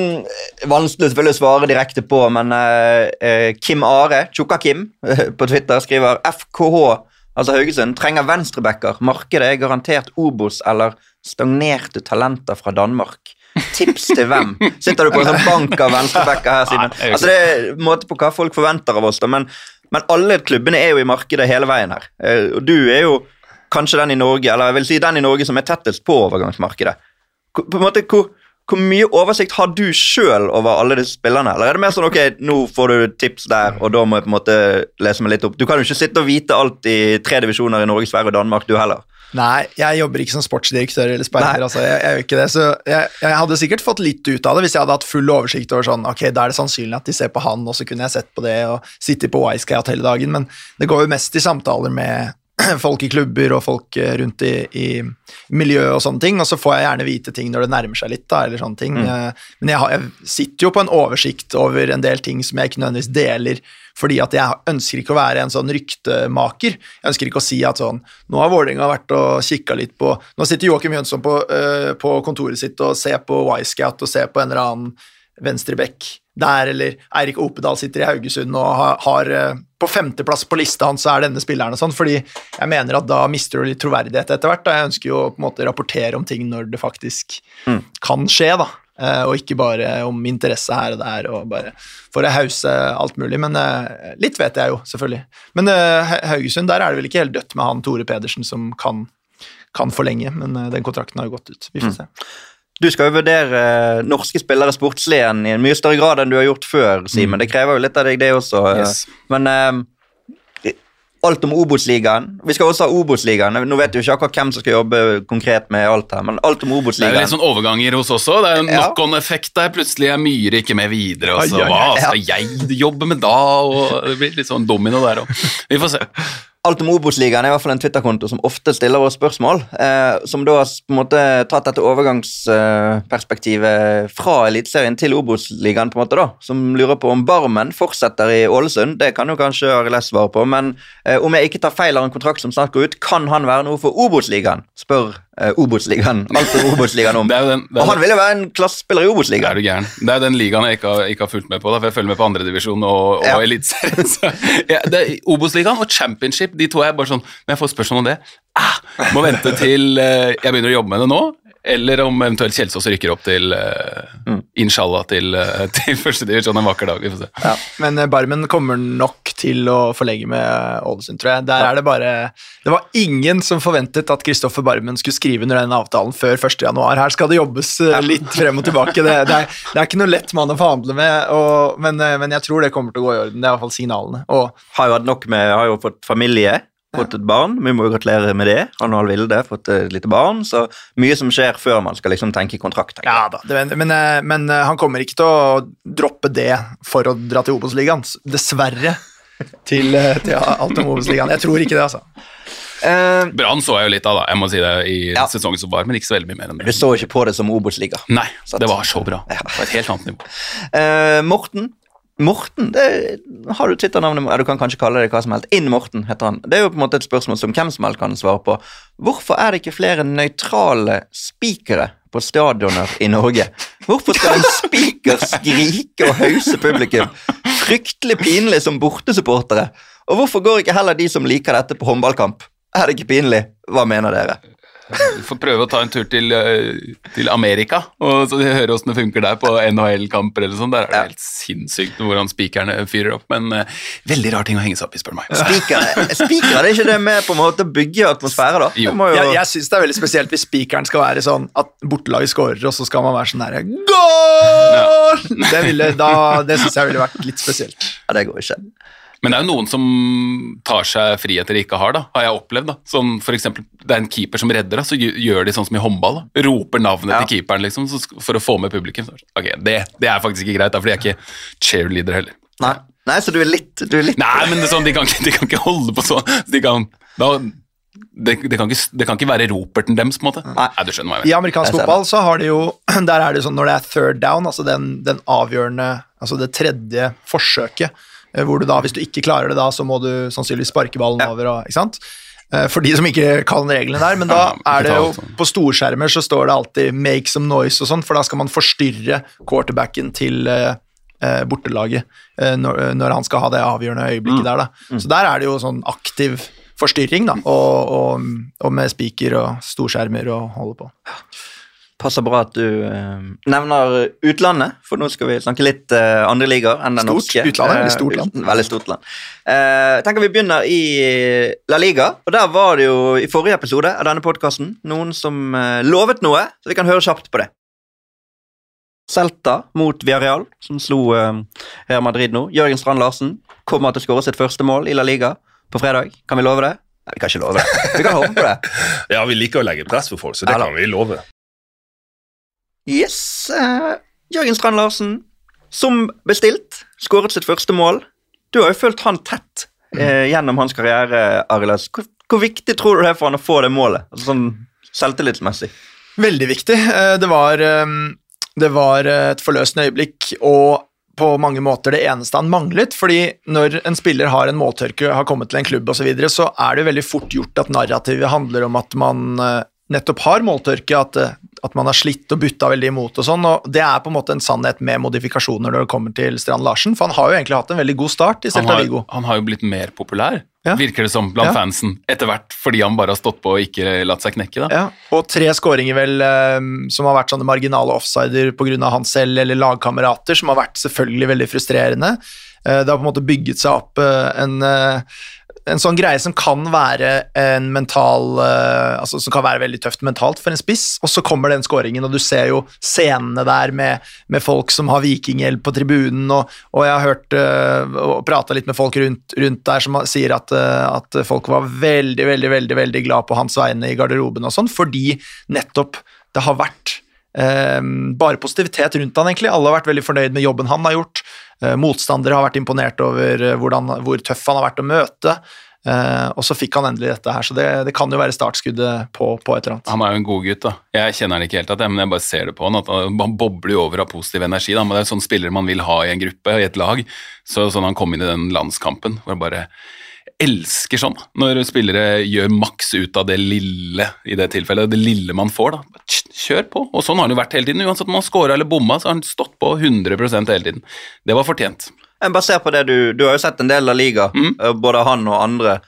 Speaker 5: Vanskelig selvfølgelig å svare direkte på, men eh, eh Kim Are, Tjukka Kim, på Twitter skriver FKH, altså Haugesund, trenger venstrebacker. Markedet er garantert Obos eller stagnerte talenter fra Danmark. Tips til hvem? Sitter du på en sånn bank av venstrebacker her siden? Altså Det er en måte på hva folk forventer av oss, da, men, men alle klubbene er jo i markedet hele veien her. Eh, og du er jo kanskje den i Norge, eller jeg vil si den i Norge som er tettest på overgangsmarkedet. På en måte, hvor, hvor mye oversikt har du sjøl over alle disse spillerne? Eller er det mer sånn ok, nå får du tips der, og da må jeg på en måte lese meg litt opp? Du kan jo ikke sitte og vite alt i tre divisjoner i Norge, Sverige og Danmark, du heller.
Speaker 2: Nei, jeg jobber ikke som sportsdirektør eller speider. Altså, jeg, jeg, gjør ikke det, så jeg, jeg, hadde sikkert fått litt ut av det hvis jeg hadde hatt full oversikt over sånn, ok, da er det sannsynlig at de ser på han, og så kunne jeg sett på det og sitte på Wisecat hele dagen, men det går jo mest i samtaler med folk i klubber og folk eh, rundt i, i miljøet og sånne ting, og så får jeg gjerne vite ting når det nærmer seg litt, da, eller sånne ting. Mm. Eh, men jeg, har, jeg sitter jo på en oversikt over en del ting som jeg ikke nødvendigvis deler fordi at jeg ønsker ikke å være en sånn ryktemaker. Jeg ønsker ikke å si at sånn Nå har Vålerenga vært og kikka litt på Nå sitter Joakim Jønsson på, øh, på, kontoret sitt og ser på Wisecat og ser på en eller annen venstrebekk der, eller Eirik Opedal sitter i Haugesund og har, har eh, På femteplass på lista hans så er denne spilleren og sånn, fordi jeg mener at da mister du litt troverdighet etter hvert. Da. Jeg ønsker jo å på en måte rapportere om ting når det faktisk
Speaker 5: Mm.
Speaker 2: kan skje, da. Eh, og ikke bare om interesse her og der, og bare for å hause alt mulig. Men eh, litt vet jeg jo, selvfølgelig. Men Haugesund, der er det vel ikke helt dødt med han Tore Pedersen som kan, kan forlenge, men den kontrakten har jo gått ut. Vi
Speaker 5: Mm.
Speaker 2: får se.
Speaker 5: Du skal jo vurdere eh, norske spillere sportslig igjen i en mye større grad enn du har gjort før, Simen. Det krever jo litt av deg, det også.
Speaker 6: Yes.
Speaker 5: Men eh, alt om Obos-ligaen. Vi skal også ha Obos-ligaen. Nå vet du jo ikke akkurat hvem som skal jobbe konkret med alt her, men alt om
Speaker 6: Det er jo litt sånn overganger hos oss også. Det er jo knock-on-effekt der. Plutselig er Myhre ikke med videre. Og så, hva skal jeg jobbe med da? Og det blir litt sånn domino der òg. Vi får se.
Speaker 5: Alt om Obos-ligaen er i hvert fall en Twitter-konto som ofte stiller oss spørsmål. Eh, som da har på en måte tatt dette overgangsperspektivet fra Eliteserien til Obos-ligaen, på en måte da, som lurer på om Barmen fortsetter i Ålesund. Det kan jo kanskje Arild svare på, men eh, om jeg ikke tar feil av en kontrakt som snart går ut, kan han være noe for Obos-ligaen? Spør eh, Obos-ligaen. Alt om Obos-ligaen om.
Speaker 6: Den,
Speaker 5: Og han vil jo være en klassespiller i Obos-ligaen.
Speaker 6: Det er den ligaen jeg ikke har, ikke har fulgt med på, da, for jeg følger med på andredivisjon og, og
Speaker 5: Ja.
Speaker 6: Eliteserien. Ja, Obos-ligaen og Championship, de to er bare sånn Når jeg får spørsmål om det ah, Må vente til eh, jeg begynner å jobbe med det nå, eller om eventuelt Kjelsås rykker opp til uh,
Speaker 5: Mm.
Speaker 6: Inshallah til, uh, til første divisjon en vakker dag. Vi får se.
Speaker 2: Men eh, Barmen kommer nok til å forlenge med Ålesund, tror jeg. Der er det bare Det var ingen som forventet at Kristoffer Barmen skulle skrive under den avtalen før 1.1. Her skal det jobbes litt frem og tilbake. Det, det, er, det er ikke noe lett mann å forhandle med, og, men, men jeg tror det kommer til å gå i orden. Det er i hvert fall signalene. Og
Speaker 5: Har jo hatt nok med, har jo fått familie, fått et barn. Vi må jo gratulere med det. Han og Vilde fått et lite barn, så mye som skjer før man skal liksom tenke kontrakt. tenker
Speaker 2: ja da, det, men, eh, men eh, han kommer ikke til å droppe det for å dra til Obos-ligaen. Dessverre. Til, eh, til alt om Obos-ligaen. Jeg tror ikke det, altså.
Speaker 5: Uh,
Speaker 6: Brann så jeg jo litt av, da. Jeg må si det i
Speaker 5: Ja.
Speaker 6: sesongen som var, men ikke så veldig mye mer enn
Speaker 5: du
Speaker 6: det.
Speaker 5: så ikke på det som Obos-liga.
Speaker 6: Nei, det var så bra. På et helt annet nivå.
Speaker 5: Uh, Morten Morten, det har du Twitter-navnet ja, Du kan kanskje kalle det hva som helst. Inn Morten heter han. Det er jo på en måte et spørsmål som hvem som helst kan svare på. Hvorfor er det ikke flere nøytrale spikere på stadioner i Norge? Hvorfor skal en spiker skrike og hause publikum? Fryktelig pinlig som bortesupportere. Og hvorfor går ikke heller de som liker dette, på håndballkamp? Er det ikke pinlig? Hva mener dere?
Speaker 6: Vi får prøve å ta en tur til, eh, til Amerika og så høre åssen det funker der på NHL-kamper. eller sånn. Der er det helt sinnssykt hvordan spikerne fyrer opp. Men uh, veldig rar ting å henge seg opp i, spør du meg.
Speaker 5: Spikere, spikere det er ikke det med på en måte å bygge atmosfære, da?
Speaker 6: Jo.
Speaker 5: Jo,
Speaker 2: Jeg, jeg syns det er veldig spesielt hvis spikeren skal være sånn at bortelaget scorer, og så skal man være sånn derre Goal! Det, ville, da- det syns jeg ville vært litt spesielt.
Speaker 5: ja, det går ikke.
Speaker 6: Men det er jo noen som tar seg friheter de ikke har, da, har jeg opplevd. da. Som for eksempel, Det er en keeper som redder, da, så gjør de sånn som i håndball. da. Roper navnet
Speaker 5: Ja.
Speaker 6: til keeperen liksom, så for å få med publikum. Så, ok, det, det er faktisk ikke greit, da, for de er ikke cheerleader heller.
Speaker 5: Nei. Nei, så du er litt, du er litt
Speaker 6: Nei, men det er sånn, de, kan ikke, de kan ikke holde på sånn. De kan, da, det, det, kan ikke, det kan ikke være roperten deres, på en måte.
Speaker 5: Nei.
Speaker 6: du skjønner hva jeg
Speaker 2: I amerikansk fotball så har de jo Der er det sånn når det er third down, altså den, den avgjørende Altså det tredje forsøket, hvor du da, hvis du ikke klarer det da, så må du sannsynligvis sparke ballen
Speaker 5: Ja.
Speaker 2: over og Ikke sant? Eh, For de som ikke kan reglene der, men da er det jo
Speaker 6: sånn.
Speaker 2: På storskjermer så står det alltid 'make some noise' og sånn, for da skal man forstyrre quarterbacken til eh, eh, bortelaget eh, når, når han skal ha det avgjørende øyeblikket der, da. Så der er det jo sånn aktiv forstyrring, da, og, og, og med spiker og storskjermer og holde på.
Speaker 5: Passer bra at du uh, nevner utlandet, for nå skal vi snakke litt uh, andre ligaer enn den
Speaker 2: Stort.
Speaker 5: norske.
Speaker 2: Utlandet er veldig
Speaker 5: Eh,
Speaker 2: stort land.
Speaker 5: Uh, veldig stort land. Eh, jeg tenker vi begynner i La Liga, og der var det jo i forrige episode av denne podkasten noen som eh, lovet noe, så vi kan høre kjapt på det. Celta mot Villarreal, som slo eh, Real Madrid nå. Jørgen Strand Larsen kommer til å skåre sitt første mål i La Liga på fredag. Kan vi love det? Nei, vi kan ikke love det. Vi kan håpe på det.
Speaker 3: Ja, vi liker å legge press på folk, så det kan vi love.
Speaker 5: Yes, Uh, Jørgen Strand Larsen, som bestilt, skåret sitt første mål. Du har jo fulgt han tett uh, gjennom hans karriere, Arild. Hvor, hvor viktig tror du det er for han å få det målet? Altså sånn selvtillitsmessig.
Speaker 2: Veldig viktig. Eh, Det var, det var et forløsende øyeblikk, og på mange måter det eneste han manglet. fordi når en spiller har en måltørke, har kommet til en klubb osv., så, videre, så er det veldig fort gjort at narrativet handler om at man, nettopp har måltørke, at, eh, at man har slitt og butta veldig imot og sånn, og det er på en måte en sannhet med modifikasjoner når det kommer til Strand Larsen, for han har jo egentlig hatt en veldig god start i Celta Vigo.
Speaker 6: han har jo blitt mer populær,
Speaker 2: Ja.
Speaker 6: virker det som, blant
Speaker 2: Ja.
Speaker 6: fansen. Etter hvert fordi han bare har stått på og ikke latt seg knekke. da.
Speaker 2: Ja, og tre skåringer vel eh, som har vært sånne marginale offsider pga. han selv eller lagkamerater, som har vært selvfølgelig veldig frustrerende. Eh, det har på en måte bygget seg opp en, en sånn greie som kan være en mental eh, Altså som kan være veldig tøft mentalt for en spiss, og så kommer den skåringen, og du ser jo scenene der med, med folk som har vikinghjelp på tribunen, og, og jeg har hørt uh, og prata litt med folk rundt, rundt der som sier at, eh, at folk var veldig, veldig, veldig, veldig glad på hans vegne i garderoben og sånn, fordi nettopp det har vært eh, bare positivitet rundt han egentlig. Alle har vært veldig fornøyd med jobben han har gjort. Eh, motstandere har vært imponert over eh, hvordan, hvor tøff han har vært å møte. Eh, og så fikk han endelig dette her, så det, det kan jo være startskuddet på, på et eller annet.
Speaker 6: Han er jo en god gutt, da. Jeg kjenner han ikke helt, men jeg bare ser det på han. at Han han bobler jo over av positiv energi. Da. Men det er sånn spillere man vil ha i en gruppe, i et lag. Så sånn han kom inn i den landskampen, hvor jeg bare elsker sånn. Når spillere gjør maks ut av det lille i det tilfellet. Det lille man får, da. Kjør på. Og sånn har det vært hele tiden. Uansett om han scora eller bomma, så har han stått på 100% hele tiden. Det var fortjent.
Speaker 5: Basert på det du, du har jo sett en del av liga,
Speaker 6: Mm.
Speaker 5: eh, både han og andre.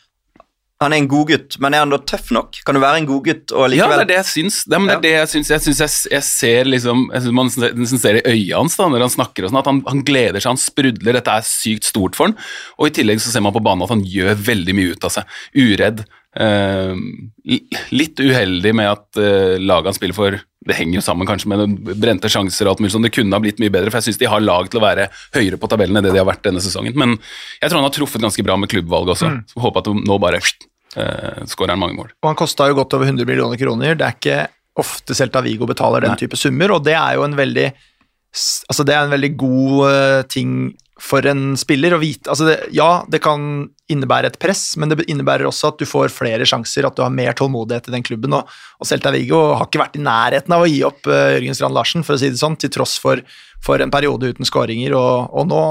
Speaker 5: Han er en godgutt, men er han da tøff nok? Kan du være en godgutt og
Speaker 6: Ja, det er det jeg syns. Det, men det er det jeg syns. Jeg, syns jeg, jeg ser liksom jeg synes Man ser i øya hans da, når han snakker og sånn, at han, han gleder seg, han sprudler. Dette er sykt stort for han. Og i tillegg så ser man på banen at han gjør veldig mye ut av seg. Uredd. Eh, litt uheldig med at eh, laget han spiller for Det henger jo sammen kanskje med den brente sjanser og alt mulig sånn. Det kunne ha blitt mye bedre, for jeg syns de har lag til å være høyere på tabellen enn det de har vært denne sesongen. Men jeg tror han har truffet ganske bra med klubbvalget også. Så håper at nå bare uh, skårer han mange mål.
Speaker 2: Og han kosta jo godt over 100 millioner kroner. Det er ikke ofte Celta Vigo betaler den
Speaker 6: Nei.
Speaker 2: type summer, og det er jo en veldig Altså, det er en veldig god eh, ting for en spiller å vite altså det, Ja, det kan innebære et press, men det innebærer også at du får flere sjanser, at du har mer tålmodighet i den klubben. Og, og Celta Viggo har ikke vært i nærheten av å gi opp uh, Jørgen Strand Larsen, for å si det sånn, til tross for, for en periode uten skåringer. Og, og nå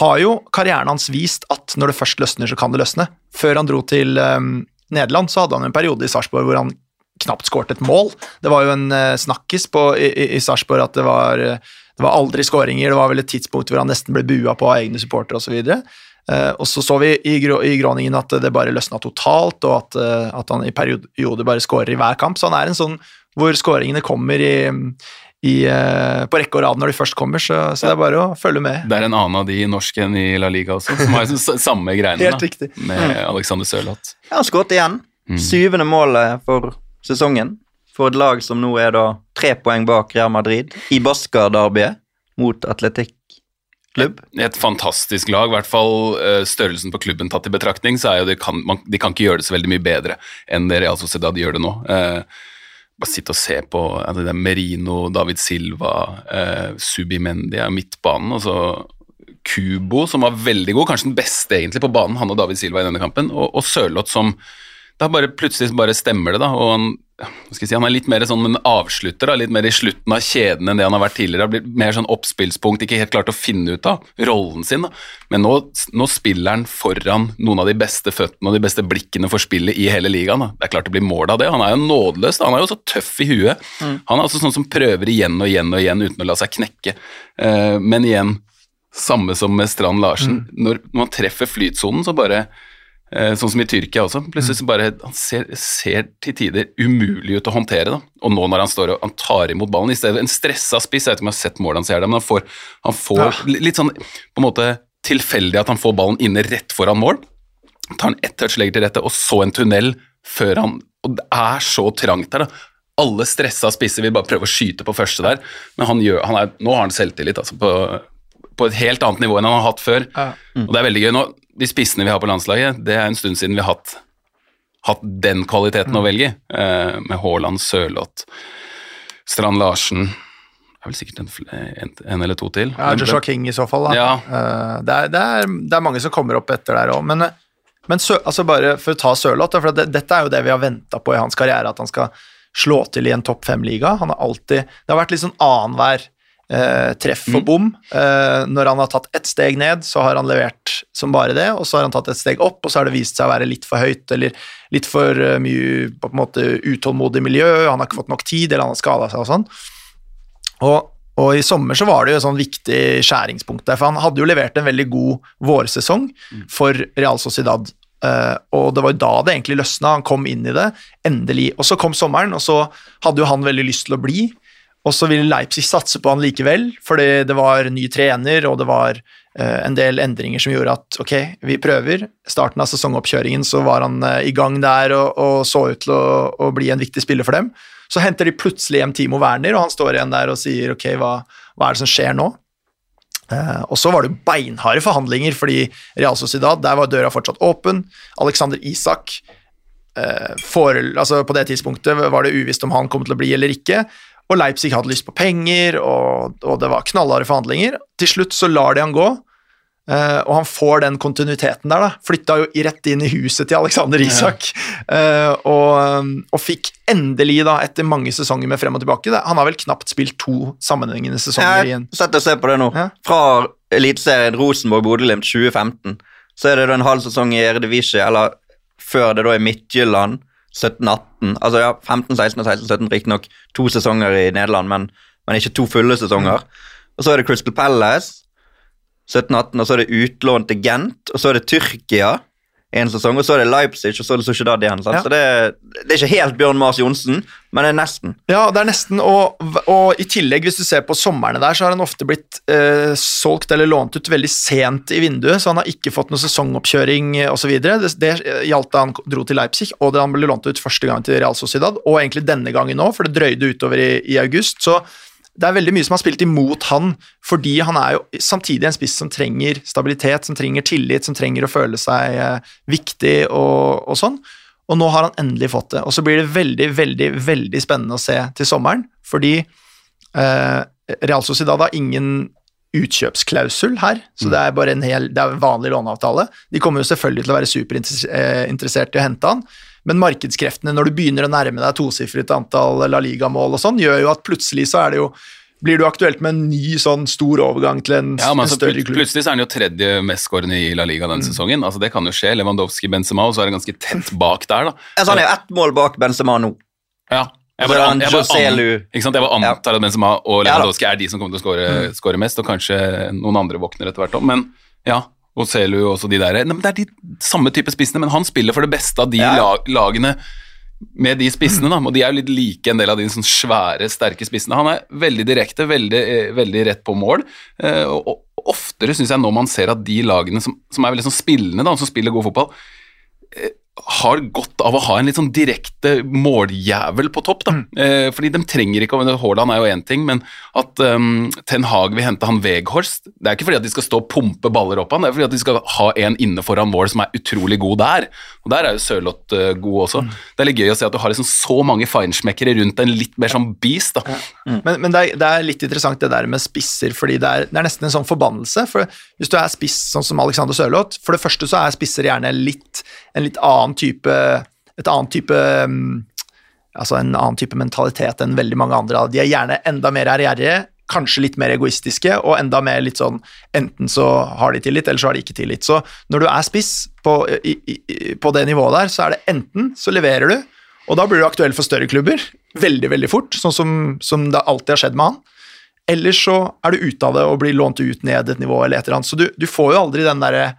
Speaker 2: har jo karrieren hans vist at når det først løsner, så kan det løsne. Før han dro til um, Nederland, så hadde han en periode i Sarpsborg hvor han knapt skåret et mål. Det var jo en uh, snakkis på, i, i- Sarpsborg at det var, det var aldri skåringer. Det var vel et tidspunkt hvor han nesten ble bua på av egne supportere osv. Uh, og så så vi i, i Groningen at det bare løsna totalt, og at, eh, at han i perioder bare skårer i hver kamp. Så han er en sånn hvor skåringene kommer i, i, eh, på rekke og rad når de først kommer, så, så det er bare å følge med.
Speaker 6: Det er en annen av de norske enn i La Liga også, som har samme greiene
Speaker 2: Helt
Speaker 6: da, med Alexander Sørloth.
Speaker 5: Ja, han skåret igjen.
Speaker 6: Mm.
Speaker 5: Syvende målet for sesongen. For et lag som nå er da tre poeng bak Real Madrid i Basca-derbyet mot Atletic Klubb.
Speaker 6: Et fantastisk lag, i hvert fall eh, størrelsen på klubben tatt i betraktning, så er jo det kan, man, de kan ikke gjøre det så veldig mye bedre enn det Real Sociedad gjør det nå. Eh, bare sitte og se på er det der Merino, David Silva, eh, Subimendi er midtbanen, og så Kubo, som var veldig god, kanskje den beste egentlig på banen, han og David Silva i denne kampen, og, og Sørloth som da bare plutselig bare stemmer det, da. Og han, skal si, han er litt mer sånn en avslutter, da, litt mer i slutten av kjeden enn det han har vært tidligere. Har blitt mer sånn oppspillspunkt, ikke helt klart å finne ut av rollen sin. da. Men nå, nå spiller han foran noen av de beste føttene og de beste blikkene for spillet i hele ligaen. da. Det er klart det blir mål av det. Han er jo nådeløs. Han er jo så tøff i huet. Han er altså sånn som prøver igjen og igjen og igjen uten å la seg knekke. Eh, men igjen, samme som med Strand Larsen. Når, når man treffer flytsonen, så bare sånn som i Tyrkia også. Plutselig så bare Han ser, ser til tider umulig ut å håndtere, da. Og nå når han står og han tar imot ballen i stedet En stressa spiss, jeg vet ikke om jeg har sett målet hans, her, men han får, han får litt sånn på en måte tilfeldig at han får ballen inne rett foran mål. Tar han ett touch, legger til rette, og så en tunnel før han Og det er så trangt der, da. Alle stressa spisser vil bare prøve å skyte på første der, men han gjør, han er, nå har han selvtillit altså på, på et helt annet nivå enn han har hatt før.
Speaker 2: Ja.
Speaker 6: Og det er veldig gøy nå. De spissene vi har på landslaget, det er en stund siden vi har hatt, hatt den kvaliteten å velge. Eh, med Haaland, Sørloth, Strand Larsen Det er vel sikkert en, en, en eller to til.
Speaker 2: Ja, Joshua King i så fall, da.
Speaker 6: Ja.
Speaker 2: Uh, det, er, det, er, det er mange som kommer opp etter der òg, men, men sø, altså bare for å ta Sørloth, for det, dette er jo det vi har venta på i hans karriere, at han skal slå til i en topp fem-liga. Han har alltid Det har vært litt sånn annenhver eh, treff og bom. Eh, når han har tatt ett steg ned, så har han levert som bare det, og så har han tatt et steg opp, og så har det vist seg å være litt for høyt eller litt for eh, mye på en måte utålmodig miljø, han har ikke fått nok tid, eller han har skada seg og sånn. Og, og i sommer så var det jo et sånn viktig skjæringspunkt der, for han hadde jo levert en veldig god vårsesong for Real Sociedad. Uh, og det var jo da det egentlig løsna, han kom inn i det, endelig. Og så kom sommeren, og så hadde jo han veldig lyst til å bli. Og så ville Leipzig satse på han likevel, fordi det var ny trener, og det var eh, en del endringer som gjorde at ok, vi prøver. Starten av sesongoppkjøringen så var han eh, i gang der og, og så ut til å, å bli en viktig spiller for dem. Så henter de plutselig hjem Timo Werner, og han står igjen der og sier ok, hva, hva er det som skjer nå? Eh, og så var det beinharde forhandlinger, fordi Real Sociedad, der var døra fortsatt åpen. Alexander Isak eh, for, altså På det tidspunktet var det uvisst om han kom til å bli eller ikke. Og Leipzig hadde lyst på penger, og, og det var knallharde forhandlinger. Til slutt så lar de han gå, eh, og han får den kontinuiteten der. da, Flytta jo rett inn i huset til Alexander Isak, eh, og, og fikk endelig, da, etter mange sesonger med frem og tilbake det- Han har vel knapt spilt to sammenhengende sesonger
Speaker 5: igjen. Sett og se på det nå.
Speaker 2: Ja.
Speaker 5: Fra Eliteserien Rosenborg-Bodø-Glimt 2015, så er det da en halv sesong i Eredivisie, eller før det da i Midtjylland 17-18. Altså ja, 15-16 og 16-17 riktignok to sesonger i Nederland, men, men ikke to fulle sesonger. Og så er det Crystal Palace 17-18, og så er det utlån til Gent, og så er det Tyrkia en sesong, og så er det Leipzig, og så er det Sociedad igjen.
Speaker 2: Ja.
Speaker 5: Så det, det er ikke helt Bjørn Mars Johnsen, men det er nesten.
Speaker 2: Ja, det er nesten, og, og i tillegg, hvis du ser på somrene der, så har han ofte blitt eh, solgt eller lånt ut veldig sent i vinduet, så han har ikke fått noen sesongoppkjøring osv. Det, det gjaldt da han dro til Leipzig, og da han ble lånt ut første gang til Real Sociedad, og egentlig denne gangen òg, for det drøyde utover i, i august. så det er veldig mye som har spilt imot han, fordi han er jo samtidig en spiss som trenger stabilitet, som trenger tillit, som trenger å føle seg eh, viktig og, og sånn. Og nå har han endelig fått det. Og så blir det veldig, veldig, veldig spennende å se til sommeren, fordi eh, Real Sociedad har ingen utkjøpsklausul her, så det er bare en hel, det er en vanlig låneavtale. De kommer jo selvfølgelig til å være superinteressert i å hente han, men markedskreftene når du begynner å nærme deg tosifret antall La Liga-mål og sånn, gjør jo at plutselig så er det jo blir du aktuelt med en ny sånn stor overgang til en,
Speaker 6: Ja, men
Speaker 2: en
Speaker 6: altså,
Speaker 2: større klubb.
Speaker 6: Plutselig så er han jo tredje mestskårende i La Liga
Speaker 2: Mm.
Speaker 6: denne sesongen. Altså, det kan jo skje. Lewandowski, Benzema, og så er det ganske tett bak der, da.
Speaker 5: Altså, han er jo ett mål bak Benzema nå.
Speaker 6: Ja. Jeg bare, an, jeg bare, an, ikke sant? jeg bare antar at Benzema og
Speaker 5: Ja.
Speaker 6: Lewandowski er de som kommer til å score, score mest, og kanskje noen andre våkner etter hvert òg, Men ja, og Selu og også de der. Nei, men det er de samme type spissene, men han spiller for det beste av de
Speaker 5: Ja.
Speaker 6: lag, lagene med de spissene, da, og de er jo litt like en del av de sånn svære, sterke spissene. Han er veldig direkte, veldig, eh, veldig rett på mål, eh, og, oftere syns jeg når man ser at de lagene som, som er veldig sånn spillende, da, som spiller god fotball, eh, har godt av å ha en litt sånn direkte måljævel på topp. da. Eh, fordi de trenger ikke å Haaland er jo én ting, men at um, Ten Hag vil hente han Veghorst Det er ikke fordi at de skal stå og pumpe baller opp han, det er fordi at de skal ha en inne foran mål som er utrolig god der. Og der er jo Sørloth uh, god også. Det er litt gøy å se at du har liksom så mange feinschmeckere rundt en litt mer sånn beast. da.
Speaker 2: Men, men det, er, det er litt interessant det der med spisser, fordi det er, det er nesten en sånn forbannelse. For hvis du er spiss sånn som Alexander Sørloth, for det første så er spisser gjerne litt, en litt annen type Et annet type mm, Altså en annen type mentalitet enn veldig mange andre. De er gjerne enda mer ærgjerrige, kanskje litt mer egoistiske, og enda mer litt sånn Enten så har de tillit, eller så har de ikke tillit. Så når du er spiss på, i, i, på det nivået der, så er det enten så leverer du, og da blir du aktuell for større klubber veldig, veldig fort, sånn som, som det alltid har skjedd med han. Eller så er du ute av det og blir lånt ut ned et nivå eller et eller annet. Så du, du får jo aldri den derre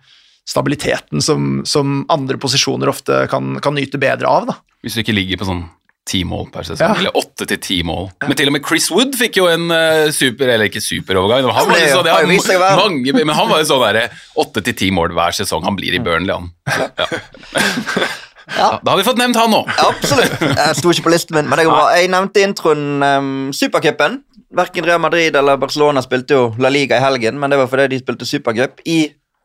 Speaker 2: stabiliteten som, som andre posisjoner ofte kan, kan nyte bedre av, da.
Speaker 6: Hvis du ikke ligger på sånn ti mål per sesong,
Speaker 2: Ja.
Speaker 6: eller åtte til ti mål. Men til og med Chris Wood fikk jo en uh, super, eller ikke superovergang. Han var jo sånn, ja, mange, men han var jo sånn derre åtte til ti mål hver sesong. Han blir i Burnley, han. Ja. Ja, da har vi fått nevnt han nå.
Speaker 5: Absolutt. Jeg sto ikke på listen min, men det går bra. Jeg nevnte i introen um, Supercupen. Verken Real Madrid eller Barcelona spilte jo La Liga i helgen, men det var fordi de spilte supercup i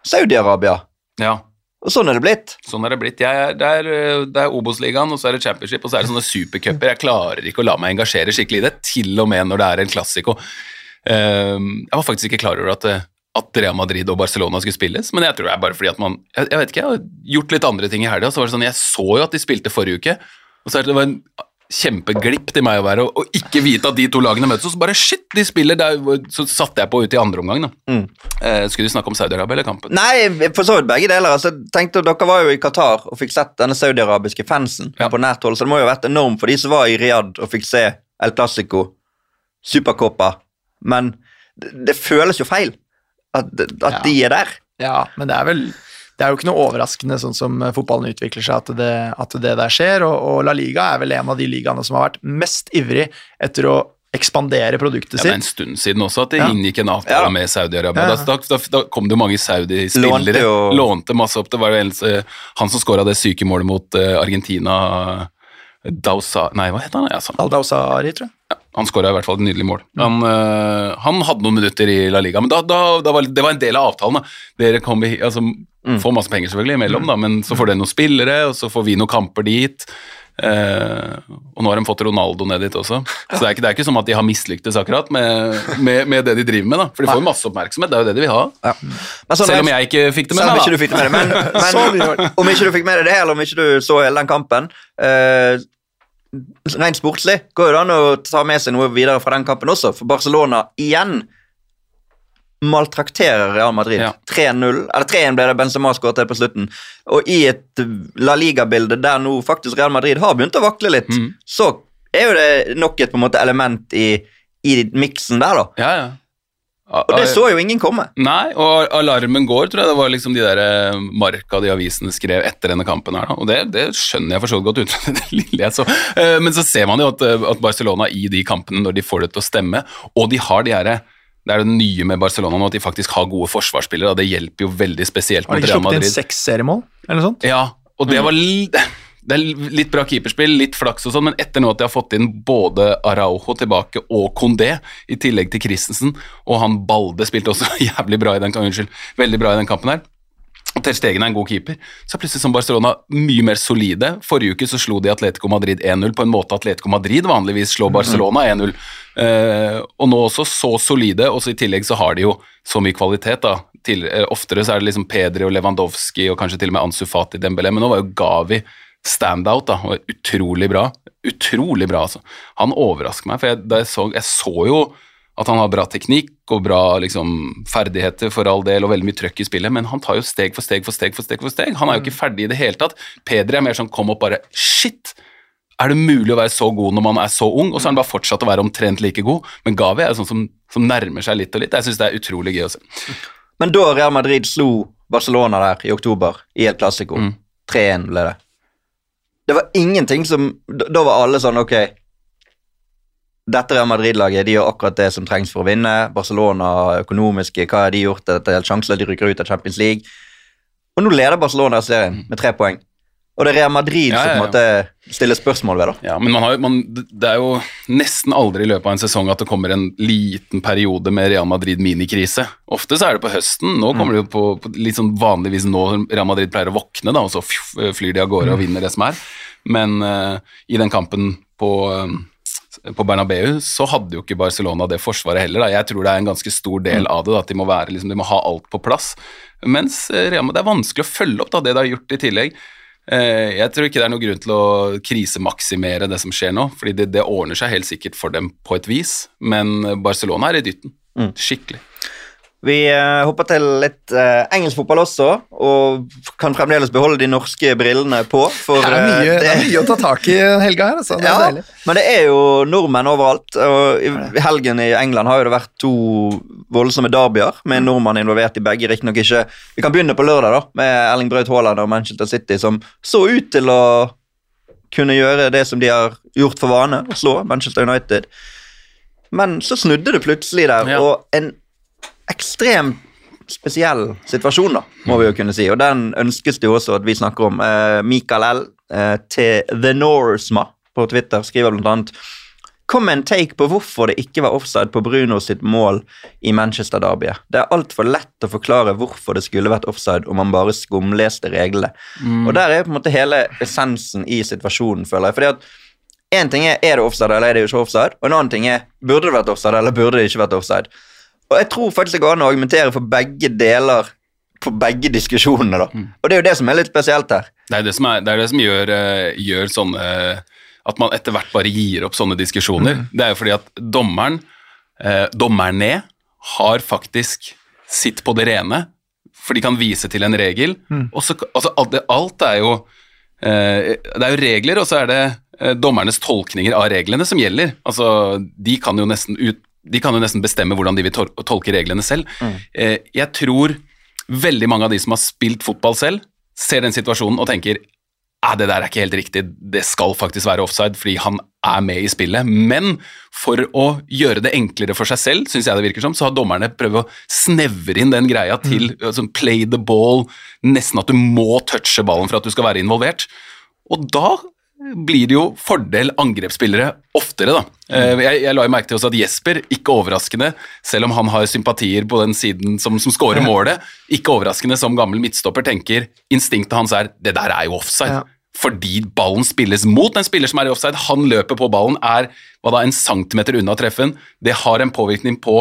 Speaker 5: Saudi-Arabia.
Speaker 6: Ja,
Speaker 5: Og sånn er det blitt.
Speaker 6: sånn er det blitt. Jeg er, det er, eh, det er Obos-ligaen, og så er det championship, og så er det sånne supercuper. Jeg klarer ikke å la meg engasjere skikkelig i det, til og med når det er en klassiko. Ehm, jeg var faktisk ikke klar over at, eh, at Real Madrid og Barcelona skulle spilles, men jeg tror det er bare fordi at man Jeg, jeg vet ikke, jeg har gjort litt andre ting i helga, så var det sånn Jeg så jo at de spilte forrige uke, og så er det, det var en kjempeglipp til meg å være, å ikke vite at de to lagene møtes, og så bare shit, de spiller der, så satte jeg på ut i andre omgang, da.
Speaker 5: Mm.
Speaker 6: Eh, skulle du snakke om Saudi-Arabia eller kampen?
Speaker 5: Nei, for så vidt begge deler. Altså, tenkte, dere var jo i Qatar og fikk sett denne saudiarabiske fansen
Speaker 6: Ja.
Speaker 5: på nært hold, så det må jo ha vært enormt for de som var i Riyadh og fikk se El Clásico, Supercopa, men det, det føles jo feil at, at
Speaker 2: Ja.
Speaker 5: de er der.
Speaker 2: Ja, men det er vel det er jo ikke noe overraskende sånn som eh, fotballen utvikler seg, at det, at det der skjer. Og, og La Liga er vel en av de ligaene som har vært mest ivrig etter å ekspandere produktet sitt.
Speaker 6: Ja, det er en stund siden også at det
Speaker 2: Ja.
Speaker 6: inngikk en avtale
Speaker 5: Ja.
Speaker 6: med Saudi-Arabia.
Speaker 2: Ja.
Speaker 6: Da, da, da kom det jo mange Saudi-spillere.
Speaker 5: Lånte jo-
Speaker 6: Lånte masse opp. Det var jo en, eh, han som skåra det syke målet mot eh, Argentina Dausa Nei, hva het han? Ja, sånn.
Speaker 2: Aldawsari, tror jeg.
Speaker 6: Han skåra i hvert fall et nydelig mål. Han, øh, han hadde noen minutter i La Liga, men da, da, da var, det var en del av avtalen. da. Dere kom, hi- altså, får masse penger selvfølgelig imellom, da, men så får de noen spillere, og så får vi noen kamper dit. Eh, og nå har de fått Ronaldo ned dit også. Så det er ikke, det er ikke som at de har mislyktes akkurat med, med, med det de driver med. da. For de får jo masse oppmerksomhet, det er jo det de vil ha.
Speaker 5: Ja. Men
Speaker 6: Selv om jeg ikke fikk det med meg,
Speaker 5: ikke du
Speaker 6: da.
Speaker 5: fikk det med men, men om ikke du fikk med deg det, eller om ikke du så hele den kampen eh, Rent sportslig går det an å ta med seg noe videre fra den kampen også, for Barcelona igjen maltrakterer Real Madrid.
Speaker 6: Ja.
Speaker 5: 3-0, eller 3-1 ble det Benzema skåret til på slutten. Og i et La Liga-bilde der nå faktisk Real Madrid har begynt å vakle litt,
Speaker 6: Mm.
Speaker 5: så er jo det nok et på en måte element i, i miksen der, da.
Speaker 6: Ja, ja.
Speaker 5: Og det så jo ingen komme.
Speaker 6: Nei, og alarmen går, tror jeg. Det var liksom de der eh, marka de avisene skrev etter denne kampen her, da. Og det, det skjønner jeg for så vidt godt ut fra det lille jeg så. Eh, Men så ser man jo at, eh, at Barcelona i de kampene, når de får det til å stemme, og de har de herre det er det nye med Barcelona nå, at de faktisk har gode forsvarsspillere. og Det hjelper jo veldig spesielt
Speaker 2: mot
Speaker 6: mot
Speaker 2: Madrid. Har
Speaker 6: de
Speaker 2: sluppet inn seks seriemål, eller noe sånt?
Speaker 6: Ja, og det var li det er litt bra keeperspill, litt flaks og sånn, men etter nå at de har fått inn både Araujo tilbake og Condé, i tillegg til Christensen, og han Balde spilte også jævlig bra i den, unnskyld, veldig bra i den kampen her, og Ter Stegen er en god keeper, så er plutselig som Barcelona mye mer solide. Forrige uke så slo de Atletico Madrid 1-0 på en måte Atletico Madrid vanligvis slår Barcelona 1-0. Eh, og nå også så solide, og så i tillegg så har de jo så mye kvalitet. da. Til, eh, oftere så er det liksom Pedri og Lewandowski og kanskje til og med Ansu Fati Dembélé, men nå var jo Gavi standout da, og utrolig bra. Utrolig bra, altså. Han overrasker meg, for jeg, jeg, så, jeg så jo at han har bra teknikk og bra liksom, ferdigheter for all del, og veldig mye trøkk i spillet, men han tar jo steg for steg for steg for steg. for steg. Han er jo ikke ferdig i det hele tatt. Pedri er mer sånn kom opp bare Shit! Er det mulig å være så god når man er så ung? Og så har han bare fortsatt å være omtrent like god. Men Gavi er sånn som, som nærmer seg litt og litt. Jeg syns det er utrolig gøy å se.
Speaker 5: Men da Real Madrid slo Barcelona der i oktober, i El Clásico,
Speaker 6: Mm.
Speaker 5: 3-1 ble det. Det var ingenting som Da var alle sånn, ok Dette Real Madrid-laget de gjør akkurat det som trengs for å vinne. Barcelona økonomiske, hva har de gjort? Det er helt sjanseløst de rykker ut av Champions League. Og nå leder Barcelona serien med tre poeng. Og det er Real Madrid
Speaker 6: Ja,
Speaker 5: som på en måte stiller spørsmål ved, da.
Speaker 6: Ja, men man har, man, det er jo nesten aldri i løpet av en sesong at det kommer en liten periode med Real Madrid minikrise. Ofte så er det på høsten. Nå kommer det jo på, på litt sånn vanligvis nå Real Madrid pleier å våkne, da, og så flyr de av gårde og vinner det som er. Men uh, i den kampen på, uh, på Bernabeu så hadde jo ikke Barcelona det forsvaret heller. Da. Jeg tror det er en ganske stor del av det, da, at de må, være, liksom, de må ha alt på plass. Mens eh, Real Madrid, det er vanskelig å følge opp da, det de har gjort i tillegg. Eh, Jeg tror ikke det er noen grunn til å krisemaksimere det som skjer nå, fordi det, det ordner seg helt sikkert for dem på et vis, men Barcelona er i dytten.
Speaker 5: Mm.
Speaker 6: Skikkelig.
Speaker 5: Vi eh, hopper til litt eh, engelsk fotball også, og kan fremdeles beholde de norske brillene på. For,
Speaker 2: Det er mye,
Speaker 5: eh,
Speaker 2: det er mye å ta tak i helga her, altså. Det
Speaker 5: ja,
Speaker 2: deilig.
Speaker 5: men det er jo nordmenn overalt. Og I helgen i England har jo det vært to voldsomme derbyer med en nordmann involvert i begge. Riktignok ikke Vi kan begynne på lørdag, da, med Erling Braut Haaland og Manchester City, som så ut til å kunne gjøre det som de har gjort for vane, å slå Manchester United. Men så snudde det plutselig der,
Speaker 6: Ja.
Speaker 5: og en ekstremt spesiell situasjon, da, må vi jo kunne si. Og den ønskes det jo også at vi snakker om. Eh, Mikael L. Eh, til The Norsma på Twitter skriver blant annet Kom med en take på hvorfor det ikke var offside på Bruno sitt mål i Manchester Derby. Det er altfor lett å forklare hvorfor det skulle vært offside om man bare skumleste reglene. Og der er på en måte hele essensen i situasjonen, føler jeg. Fordi at en ting er er det offside eller er det ikke offside, og en annen ting er burde det vært offside eller burde det ikke vært offside. Og jeg tror faktisk det går an å argumentere for begge deler på begge diskusjonene. da. Og det er jo det som er litt spesielt her.
Speaker 6: Det er det som, er, det, er det som gjør, eh, gjør sånne at man etter hvert bare gir opp sånne diskusjoner. Det er jo fordi at dommeren, eh, dommerne, har faktisk sitt på det rene, for de kan vise til en regel. Og så, altså, alt, alt er jo eh, Det er jo regler, og så er det eh, dommernes tolkninger av reglene som gjelder. Altså, de kan jo nesten ut de kan jo nesten bestemme hvordan de vil tol tolke reglene selv. Eh, jeg tror veldig mange av de som har spilt fotball selv, ser den situasjonen og tenker «Ah, det der er ikke helt riktig, det skal faktisk være offside fordi han er med i spillet. Men for å gjøre det enklere for seg selv, syns jeg det virker som, så har dommerne prøvd å snevre inn den greia til altså, play the ball, nesten at du må touche ballen for at du skal være involvert. Og da blir det jo fordel angrepsspillere oftere, da. Eh, Jeg, jeg la jo merke til også at Jesper, ikke overraskende, selv om han har sympatier på den siden som, som scorer målet, ikke overraskende som gammel midtstopper tenker instinktet hans er det der er jo offside.
Speaker 2: Ja.
Speaker 6: Fordi ballen spilles mot en spiller som er i offside. Han løper på ballen, er hva da, en centimeter unna treffen. Det har en påvirkning på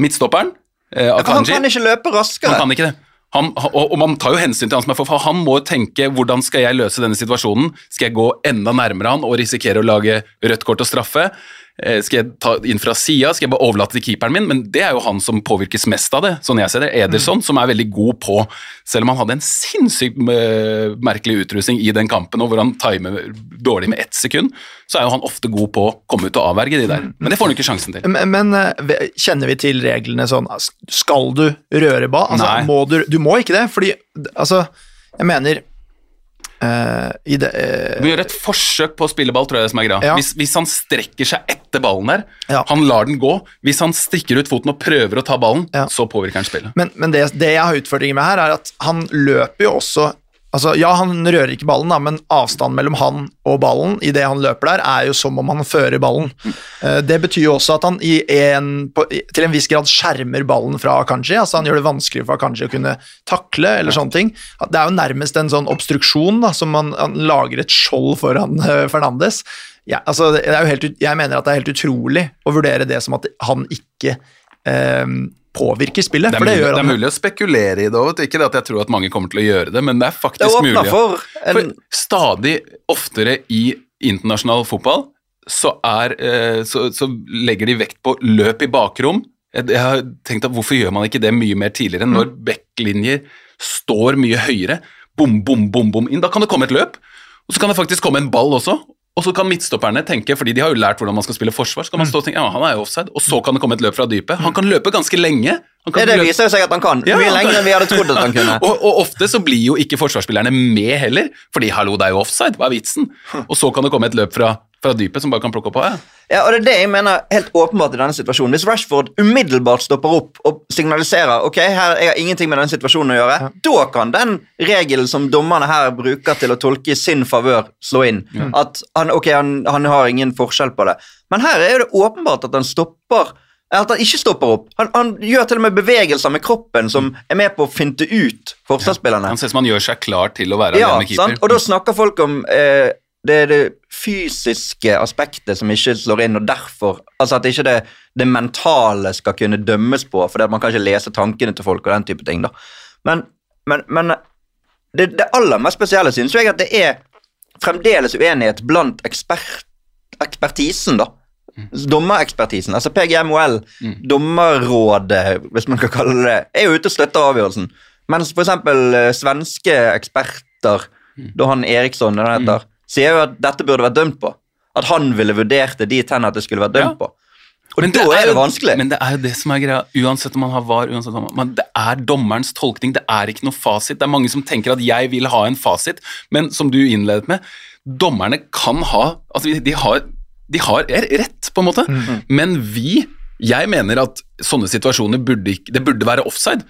Speaker 6: midtstopperen, eh,
Speaker 5: Han kan ikke løpe raskere.
Speaker 6: Han kan ikke det. Han, og, og man tar jo hensyn til han som er for, for han må tenke hvordan skal jeg løse denne situasjonen? Skal jeg gå enda nærmere han og risikere å lage rødt kort og straffe? Eh, Skal jeg ta inn fra sida? Skal jeg bare overlate til keeperen min? Men det er jo han som påvirkes mest av det, sånn jeg ser det. Ederson, som er veldig god på Selv om han hadde en sinnssykt eh, merkelig utrustning i den kampen, og hvor han timer dårlig med ett sekund, så er jo han ofte god på å komme ut og avverge de der. Men det får han ikke sjansen til.
Speaker 2: Men, men eh, kjenner vi til reglene sånn Skal du røre ball? Altså, må du, du må ikke det, fordi altså Jeg mener i det, uh,
Speaker 6: Du gjør et forsøk på å spille ball, tror jeg det som er greia.
Speaker 2: Ja.
Speaker 6: Hvis, hvis han strekker seg etter ballen der,
Speaker 2: Ja.
Speaker 6: han lar den gå. Hvis han stikker ut foten og prøver å ta ballen,
Speaker 2: Ja.
Speaker 6: så påvirker han spillet.
Speaker 2: Men, men det, det jeg har utfordringer med her, er at han løper jo også Altså, ja, han rører ikke ballen, da, men avstanden mellom han og ballen i det han løper der, er jo som om han fører ballen. Eh, Det betyr jo også at han i en, på, til en viss grad skjermer ballen fra Akanji. altså Han gjør det vanskeligere for Akanji å kunne takle, eller sånne ting. Det er jo nærmest en sånn obstruksjon, da, som man han lager et skjold foran eh, Fernandes. Ja, altså, det er jo helt, jeg mener at det er helt utrolig å vurdere det som at han ikke eh, påvirker spillet,
Speaker 6: Det er,
Speaker 2: for det
Speaker 6: mulig,
Speaker 2: gjør
Speaker 6: det er mulig å spekulere i det òg. Ikke det at jeg tror at mange kommer til å gjøre det, men det er
Speaker 5: Det
Speaker 6: faktisk
Speaker 5: åpner
Speaker 6: mulig.
Speaker 5: for en
Speaker 6: For stadig oftere i internasjonal fotball så, er, eh, så, så legger de vekt på løp i bakrom. Jeg, jeg har tenkt at Hvorfor gjør man ikke det mye mer tidligere, når backlinjer står mye høyere? Bom, bom, bom, bom inn. Da kan det komme et løp, og så kan det faktisk komme en ball også. Og så kan midtstopperne tenke, fordi de har jo lært hvordan man skal spille forsvar, så kan man stå og tenke ja, han er jo offside, og så kan det komme et løp fra dypet. Han kan løpe ganske lenge. Han kan
Speaker 5: Det, det
Speaker 6: løpe-
Speaker 5: viser jo seg at han kan.
Speaker 6: Ja,
Speaker 5: Mye lenger enn vi hadde trodd at han kunne.
Speaker 6: og, og ofte så blir jo ikke forsvarsspillerne med heller, fordi hallo, det er jo offside, hva er vitsen? Og så kan det komme et løp fra, fra dypet som bare kan plukke opp. Ja.
Speaker 5: Ja, og det er det jeg mener helt åpenbart i denne situasjonen. Hvis Rashford umiddelbart stopper opp og signaliserer ok, her, jeg har ingenting med denne situasjonen å gjøre, da kan den regelen som dommerne her bruker til å tolke i sin favør, slå inn. At han, ok, han, han har ingen forskjell på det. Men her er det åpenbart at han stopper at han ikke stopper opp. Han, han gjør til og med bevegelser med kroppen som er med på å finte ut forsvarsspillerne.
Speaker 6: Han ser ut som han gjør seg klar til å være
Speaker 5: Ja,
Speaker 6: alene keeper.
Speaker 5: sant? Og da snakker folk om eh, det, er det fysiske aspektet som ikke slår inn, og derfor Altså at ikke det, det mentale skal kunne dømmes på, fordi at man kan ikke lese tankene til folk og den type ting. da. Men, men, men det, det aller mest spesielle synes jeg at det er fremdeles uenighet blant ekspert, ekspertisen, da. Dommerekspertisen, altså PGMOL, dommerrådet, hvis man kan kalle det det, er jo ute og støtter avgjørelsen. Mens eksempel eh, svenske eksperter, da han Eriksson den heter, heter, sier jo at dette burde vært dømt på. At han ville vurdert det dit hen at det skulle vært dømt
Speaker 6: Ja.
Speaker 5: på. Og
Speaker 6: Men
Speaker 5: da er,
Speaker 6: er,
Speaker 5: det vanskelig.
Speaker 6: Men det er jo det som er greia, uansett om man har var, uansett om man, men det er dommerens tolkning, det er ikke noe fasit. Det er mange som tenker at jeg vil ha en fasit, men som du innledet med, dommerne kan ha Altså, de har, de har rett, på en måte, men vi Jeg mener at sånne situasjoner burde ikke Det burde være offside.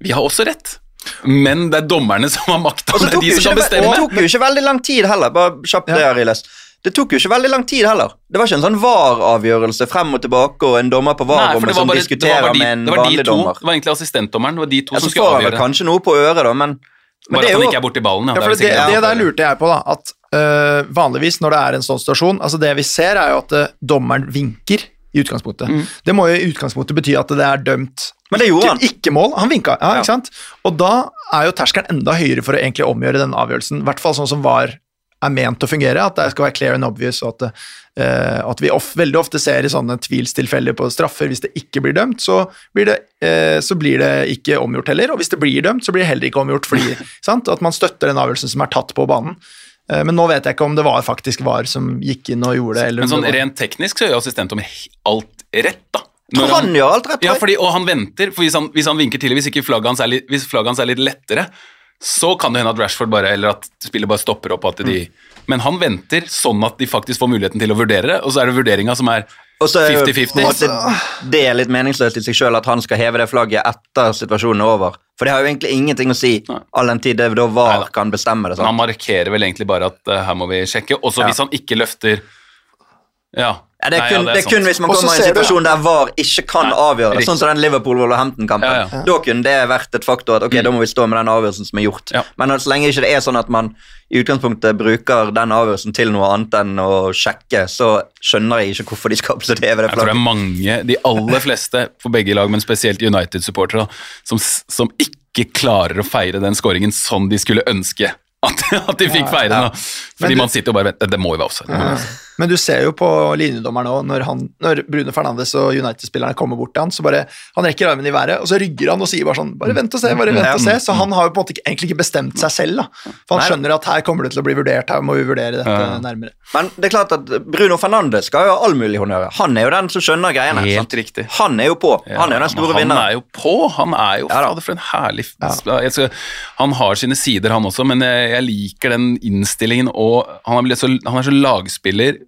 Speaker 6: Vi har også rett, men det er dommerne som har makta,
Speaker 5: Og
Speaker 6: det er de som kan
Speaker 5: det tok jo ikke veldig lang tid heller. Bare kjapt det, Ariles. Det tok jo ikke veldig lang tid heller. Det var ikke en sånn VAR-avgjørelse frem og tilbake og en dommer på VAR-rommet som
Speaker 6: bare- det var
Speaker 5: diskuterer
Speaker 6: bare de-
Speaker 5: med en
Speaker 6: det var de
Speaker 5: vanlig
Speaker 6: to,
Speaker 5: dommer.
Speaker 6: Det var egentlig assistentdommeren, det var de to
Speaker 5: Ja,
Speaker 6: som
Speaker 5: så
Speaker 6: skulle
Speaker 5: får han
Speaker 6: avgjøre.
Speaker 5: kanskje noe på øret, da, men, men
Speaker 6: Bare at han
Speaker 5: jo
Speaker 6: ikke er borti ballen. Ja,
Speaker 2: Ja,
Speaker 6: det
Speaker 2: for det, det
Speaker 6: det.
Speaker 2: der lurte jeg på, da. At øh, vanligvis når det er en sånn situasjon Altså Det vi ser, er jo at øh, dommeren vinker i utgangspunktet. Det må jo i utgangspunktet bety at det er dømt
Speaker 5: Men det gjorde han.
Speaker 2: ikke, ikke mål. Han vinka, ja, ikke sant? Og da er jo terskelen enda høyere for å egentlig omgjøre den avgjørelsen. I hvert fall sånn som VAR er ment å fungere, at det skal være clear and obvious, og at, uh, at vi of, veldig ofte ser i sånne tvilstilfeller på straffer, hvis det ikke blir dømt, så blir det, uh, så blir det ikke omgjort heller, og hvis det blir dømt, så blir det heller ikke omgjort, fordi sant? at man støtter den avgjørelsen som er tatt på banen. Eh, Men nå vet jeg ikke om det var faktisk VAR som gikk inn og gjorde det. Eller
Speaker 6: Men sånn
Speaker 2: det
Speaker 6: rent teknisk så gjør assistent om alt rett, da. Når
Speaker 5: Han gjør alt rett.
Speaker 6: Ja, fordi, og han venter, for hvis han, hvis han vinker tidlig, hvis ikke flagget hans er litt, hvis flagget hans er litt lettere, så kan det hende at Rashford bare, eller at spillet bare stopper opp. At de, Men han venter sånn at de faktisk får muligheten til å vurdere det, og så er det vurderinga som er
Speaker 5: Og så er jo på en
Speaker 6: 50-50.
Speaker 5: det er litt meningsløst i seg sjøl at han skal heve det flagget etter situasjonen er over. For det har jo egentlig ingenting å si,
Speaker 6: Nei.
Speaker 5: all den tid det da VAR
Speaker 6: Neida.
Speaker 5: kan bestemme det.
Speaker 6: Han markerer vel egentlig bare at uh, her må vi sjekke. Også
Speaker 5: Ja.
Speaker 6: hvis han ikke løfter Ja.
Speaker 5: Ja, det, er
Speaker 6: Nei,
Speaker 5: kun,
Speaker 6: ja,
Speaker 5: det er kun hvis man kommer i en situasjon der VAR ikke kan
Speaker 6: Nei,
Speaker 5: avgjøre det. Sånn som den Liverpool-Wolverhampton-kampen.
Speaker 6: Ja, ja.
Speaker 5: Da kunne det vært et faktor at ok, da må vi stå med den avgjørelsen som er gjort.
Speaker 6: Ja.
Speaker 5: Men så lenge ikke det er sånn at man i utgangspunktet bruker den avgjørelsen til noe annet enn å sjekke, så skjønner jeg ikke hvorfor de skal heve det
Speaker 6: Jeg tror det er mange, de aller fleste på begge lag, men spesielt United-supportere, som, som ikke klarer å feire den skåringen sånn de skulle ønske at, at de fikk feire den. Fordi
Speaker 2: du-
Speaker 6: man sitter og bare venter, det må jo være offside.
Speaker 2: Men du ser jo på linjedommeren òg, når, han- når Bruno Fernandes og United-spillerne kommer bort til han, så bare Han rekker armen i været, og så rygger han og sier bare sånn Bare vent og se, bare vent og se. Så han har jo på en måte ikke, egentlig ikke bestemt seg selv, da. For han
Speaker 5: Nei.
Speaker 2: skjønner at her kommer det til å bli vurdert, her må vi vurdere dette
Speaker 6: Ja.
Speaker 2: nærmere.
Speaker 5: Men det er klart at Bruno Fernandes skal jo ha all mulig honnør. Han er jo den som skjønner greiene.
Speaker 6: Helt
Speaker 5: sant?
Speaker 6: riktig.
Speaker 5: Han er jo på. Han er jo den store
Speaker 6: Han
Speaker 5: vinneren.
Speaker 6: er jo på. Han er jo Fader, for en herlig skal, Han har sine sider, han også, men jeg, jeg liker den innstillingen. Og han er, så, han er så lagspiller,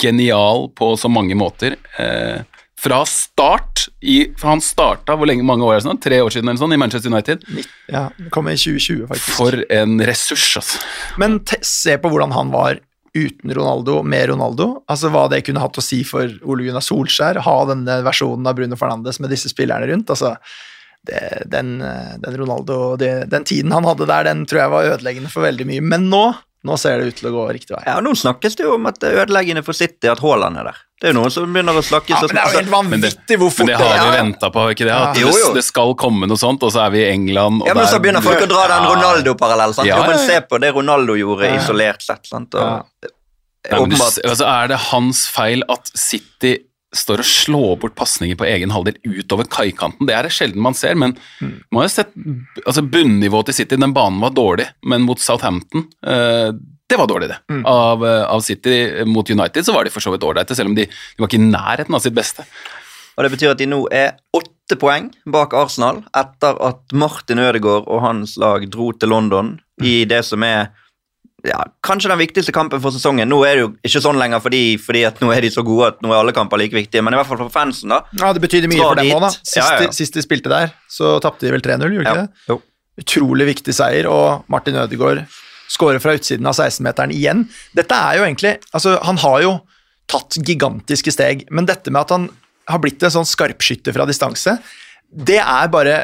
Speaker 6: genial på så mange måter. Eh, fra start i, for Han starta hvor lenge, mange år er det sånn? Tre år siden eller sånn, i Manchester United.
Speaker 2: Ja, kom i 2020, faktisk.
Speaker 6: For en ressurs, altså.
Speaker 2: Men se på hvordan han var uten Ronaldo, med Ronaldo. Altså Hva det kunne hatt å si for Ole Gunnar Solskjær, ha denne versjonen av Bruno Fernandes med disse spillerne rundt. altså det, den, den Ronaldo det, Den tiden han hadde der, den tror jeg var ødeleggende for veldig mye. Men nå, nå ser det ut til å gå riktig vei.
Speaker 5: Ja, Nå snakkes det jo om at det er ødeleggende for City at Haaland er der. Det er jo noen som begynner å snakke
Speaker 2: Ja, men det er jo helt
Speaker 6: Men det,
Speaker 2: vanvittig hvor
Speaker 6: men
Speaker 2: fort
Speaker 6: det har vi
Speaker 5: Ja.
Speaker 6: venta på, ikke det? At
Speaker 5: Jo, jo.
Speaker 6: Det, det skal komme noe sånt, og så er vi i England. Og
Speaker 5: Ja, men så begynner folk å dra den Ronaldo-parallellen. sant?
Speaker 6: Ja,
Speaker 5: Jo, men
Speaker 6: ja, ja.
Speaker 5: se på det Ronaldo gjorde isolert sett. sant? Og,
Speaker 6: Nei, men du, altså er det hans feil at City står og slår bort pasninger på egen halvdel utover kaikanten? Det er det sjelden man ser, men man har jo sett altså Bunnivået til City, den banen var dårlig, men mot Southampton eh, det var dårlig, det. Av, eh, av City mot United så var de for så vidt ålreite, selv om de, de var ikke i nærheten av sitt beste.
Speaker 5: Og det betyr at de nå er åtte poeng bak Arsenal etter at Martin Ødegaard og hans lag dro til London i det som er ja, kanskje den viktigste kampen for sesongen. Nå er det jo ikke sånn lenger fordi, fordi nå er de så gode at nå er alle kamper like viktige, men i hvert fall for fansen, da.
Speaker 2: Ja, Det betydde mye for dem òg, da. Sist,
Speaker 5: Ja, ja,
Speaker 2: sist de spilte der, så tapte de vel 3-0, gjorde de ikke det? Utrolig viktig seier, og Martin Ødegaard skårer fra utsiden av 16-meteren igjen. Dette er jo egentlig Altså, han har jo tatt gigantiske steg, men dette med at han har blitt en sånn skarpskytter fra distanse, det er bare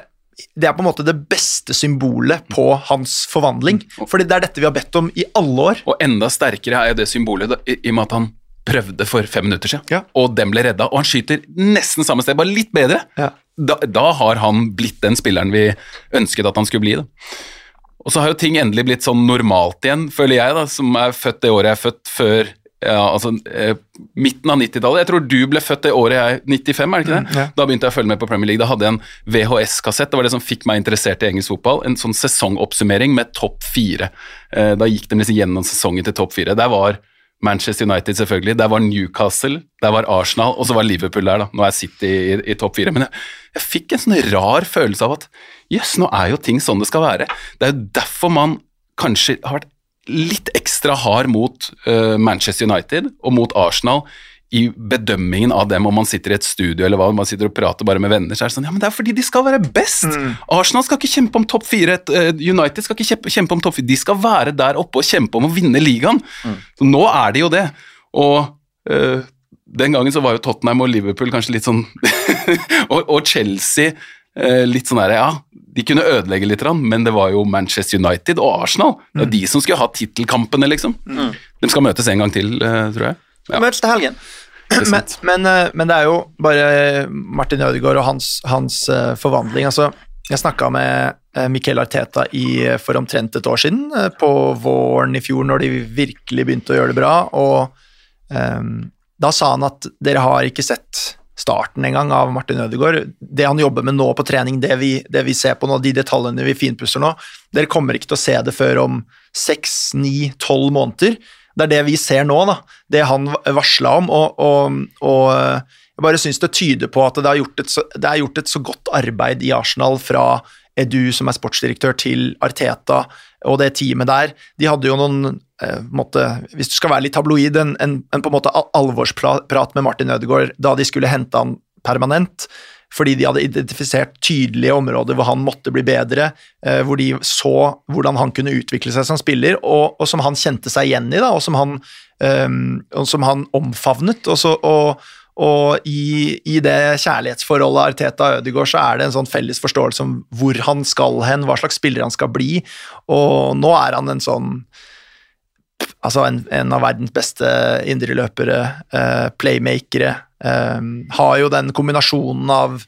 Speaker 2: det er på en måte det beste symbolet på hans forvandling. Fordi det er dette vi har bedt om i alle år.
Speaker 6: Og enda sterkere er det symbolet i, i og med at han prøvde for fem minutter siden,
Speaker 2: Ja.
Speaker 6: og den ble redda. Og han skyter nesten samme sted, bare litt bedre.
Speaker 2: Ja.
Speaker 6: Da, da har han blitt den spilleren vi ønsket at han skulle bli. Da. Og så har jo ting endelig blitt sånn normalt igjen, føler jeg, da, som er født det året jeg er født før ja, altså eh, midten av 90-tallet. Jeg tror du ble født det året jeg 95, er det ikke det?
Speaker 2: ja.
Speaker 6: Da begynte jeg å følge med på Premier League. Da hadde jeg en VHS-kassett, det var det som fikk meg interessert i engelsk fotball. En sånn sesongoppsummering med topp fire. Eh, da gikk de liksom gjennom sesongen til topp fire. Der var Manchester United, selvfølgelig. Der var Newcastle, der var Arsenal, og så var Liverpool der, da. Nå er City i, i topp fire. Men jeg, jeg fikk en sånn rar følelse av at jøss, nå er jo ting sånn det skal være. Det er jo derfor man kanskje har vært litt ekstra hard mot eh, Manchester United og mot Arsenal i bedømmingen av dem om man sitter i et studio eller hva, man sitter og prater bare med venner, så er det sånn Ja, men det er fordi de skal være best! Arsenal skal ikke kjempe om topp fire, eh, United skal ikke kjempe, om topp fire, de skal være der oppe og kjempe om å vinne ligaen. Så nå er de jo det. Og eh, den gangen så var jo Tottenham og Liverpool kanskje litt sånn og, og Chelsea eh, litt sånn derre ja, de kunne ødelegge litt, men det var jo Manchester United og Arsenal. Det var de som skulle ha tittelkampene, liksom. De skal møtes en gang til, eh, tror jeg. Ja,
Speaker 5: Møtes til helgen.
Speaker 6: det
Speaker 2: Men, men, eh, men det er jo bare Martin Ødegaard og hans, hans eh, forvandling. Altså, jeg snakka med Miquel Arteta i, for omtrent et år siden, på våren i fjor, når de virkelig begynte å gjøre det bra. Og um, da sa han at dere har ikke sett starten en gang av Martin Ødegaard. Det han jobber med nå på trening, det vi, det vi ser på nå, de detaljene vi finpusser nå, dere kommer ikke til å se det før om seks, ni, tolv måneder. Det er det vi ser nå, da. Det han varsla om. Og, og, og jeg bare syns det tyder på at det er, gjort et så, det er gjort et så godt arbeid i Arsenal fra Edu, som er sportsdirektør, til Arteta og det teamet der. De hadde jo noen eh, måte, Hvis du skal være litt tabloid, en, en, en på en måte alvorsprat med Martin Ødegaard da de skulle hente han permanent. Fordi de hadde identifisert tydelige områder hvor han måtte bli bedre, eh, hvor de så hvordan han kunne utvikle seg som spiller, og, og som han kjente seg igjen i, da, og som han, eh, og som han omfavnet. Og, så, og, og i, i, det kjærlighetsforholdet Arteta-Ødegaard så er det en sånn felles forståelse om hvor han skal hen, hva slags spiller han skal bli, og nå er han en sånn Altså en, en av verdens beste indreløpere, eh, playmakere. Eh, har jo den kombinasjonen av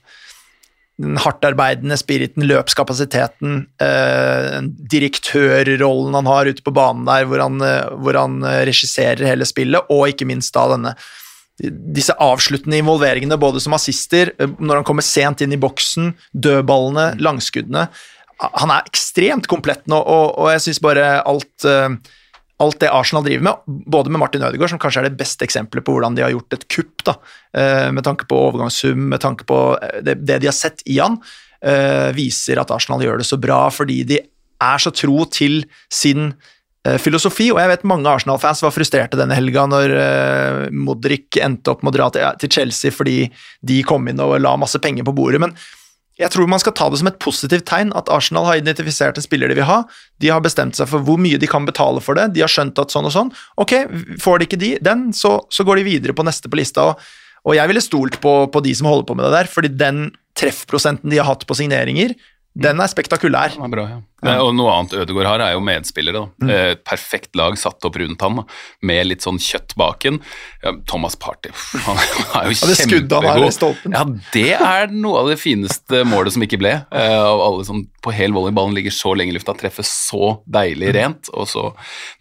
Speaker 2: den hardtarbeidende spiriten, løpskapasiteten, eh, direktørrollen han har ute på banen der, hvor han, eh, hvor han regisserer hele spillet, og ikke minst da denne disse avsluttende involveringene, både som assister, eh, når han kommer sent inn i boksen, dødballene, langskuddene. Han er ekstremt komplett nå, og, og jeg syns bare alt, uh, alt det Arsenal driver med, både med Martin Ødegaard, som kanskje er det beste eksempelet på hvordan de har gjort et kupp, da, uh, med tanke på overgangssum, med tanke på det, det de har sett i han, viser at Arsenal gjør det så bra fordi de er så tro til sin Eh, filosofi, og jeg vet mange Arsenal-fans var frustrerte denne helga når uh, Modric endte opp med å dra til, Chelsea fordi de kom inn og la masse penger på bordet, men jeg tror man skal ta det som et positivt tegn at Arsenal har identifisert en spiller de vil ha, de har bestemt seg for hvor mye de kan betale for det, de har skjønt at sånn og sånn, ok, får de ikke de, den, så, så går de videre på neste på lista, og, og jeg ville stolt på, på de som holder på med det der, fordi den treffprosenten de har hatt på signeringer, den er spektakulær.
Speaker 6: Den er bra, ja. Ja. Og noe annet Ødegaard har, er jo medspillere. Mm. Et perfekt lag satt opp rundt ham, med litt sånn kjøtt baken. Ja, Thomas Party han er jo ja, det kjempegod. Ja, det er noe av det fineste målet som ikke ble. Uh, av alle som på hel volleyballen ligger så lenge i lufta, treffer så deilig mm. rent. Og, så,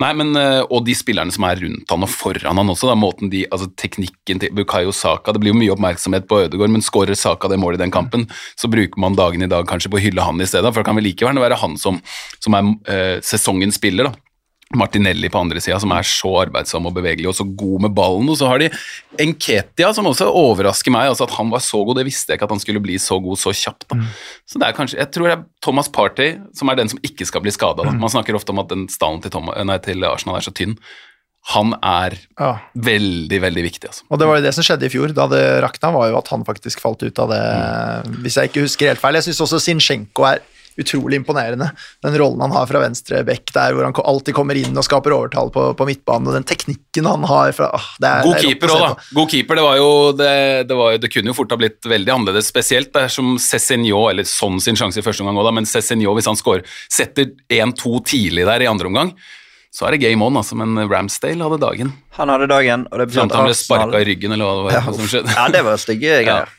Speaker 6: nei, men, uh, og de spillerne som er rundt han og foran han også, da, måten de, altså teknikken til Bukayo Saka Det blir jo mye oppmerksomhet på Ødegaard, men skårer Saka det målet i den kampen, så bruker man dagen i dag kanskje på å hylle han i stedet, for det kan vel like gjerne være han som som, er eh, sesongens spiller. da. Martinelli på andre sida, som er så arbeidsom og bevegelig og så god med ballen. Og så har de Enketia, som også overrasker meg. altså At han var så god, det visste jeg ikke at han skulle bli så god så kjapt. Mm. Så det er kanskje, Jeg tror det er Thomas Party som er den som ikke skal bli skada. Mm. Man snakker ofte om at den stallen til, til, Arsenal er så tynn. Han er ja. veldig, veldig viktig. altså.
Speaker 2: Og det var jo det som skjedde i fjor, da det rakna, var jo at han faktisk falt ut av det, mm. hvis jeg ikke husker helt feil. Jeg syns også Zinchenko er utrolig imponerende. Den rollen han har fra venstre bekk der, hvor han alltid kommer inn og skaper overtall på, på midtbanen, og den teknikken han har fra, åh, er,
Speaker 6: God keeper òg, da. God keeper, det, var jo, det, det, var, det, kunne jo fort ha blitt veldig annerledes, spesielt dersom Cézinho, eller sånn sin sjanse i første omgang òg, men Cézinho, hvis han scorer, setter 1-2 tidlig der i andre omgang, så er det game on, altså, men Ramsdale hadde dagen.
Speaker 5: Han hadde dagen, og det
Speaker 6: betyr at han ble sparka i ryggen, eller hva det var
Speaker 5: ja,
Speaker 6: som skjedde.
Speaker 5: Ja, det var stygge greier.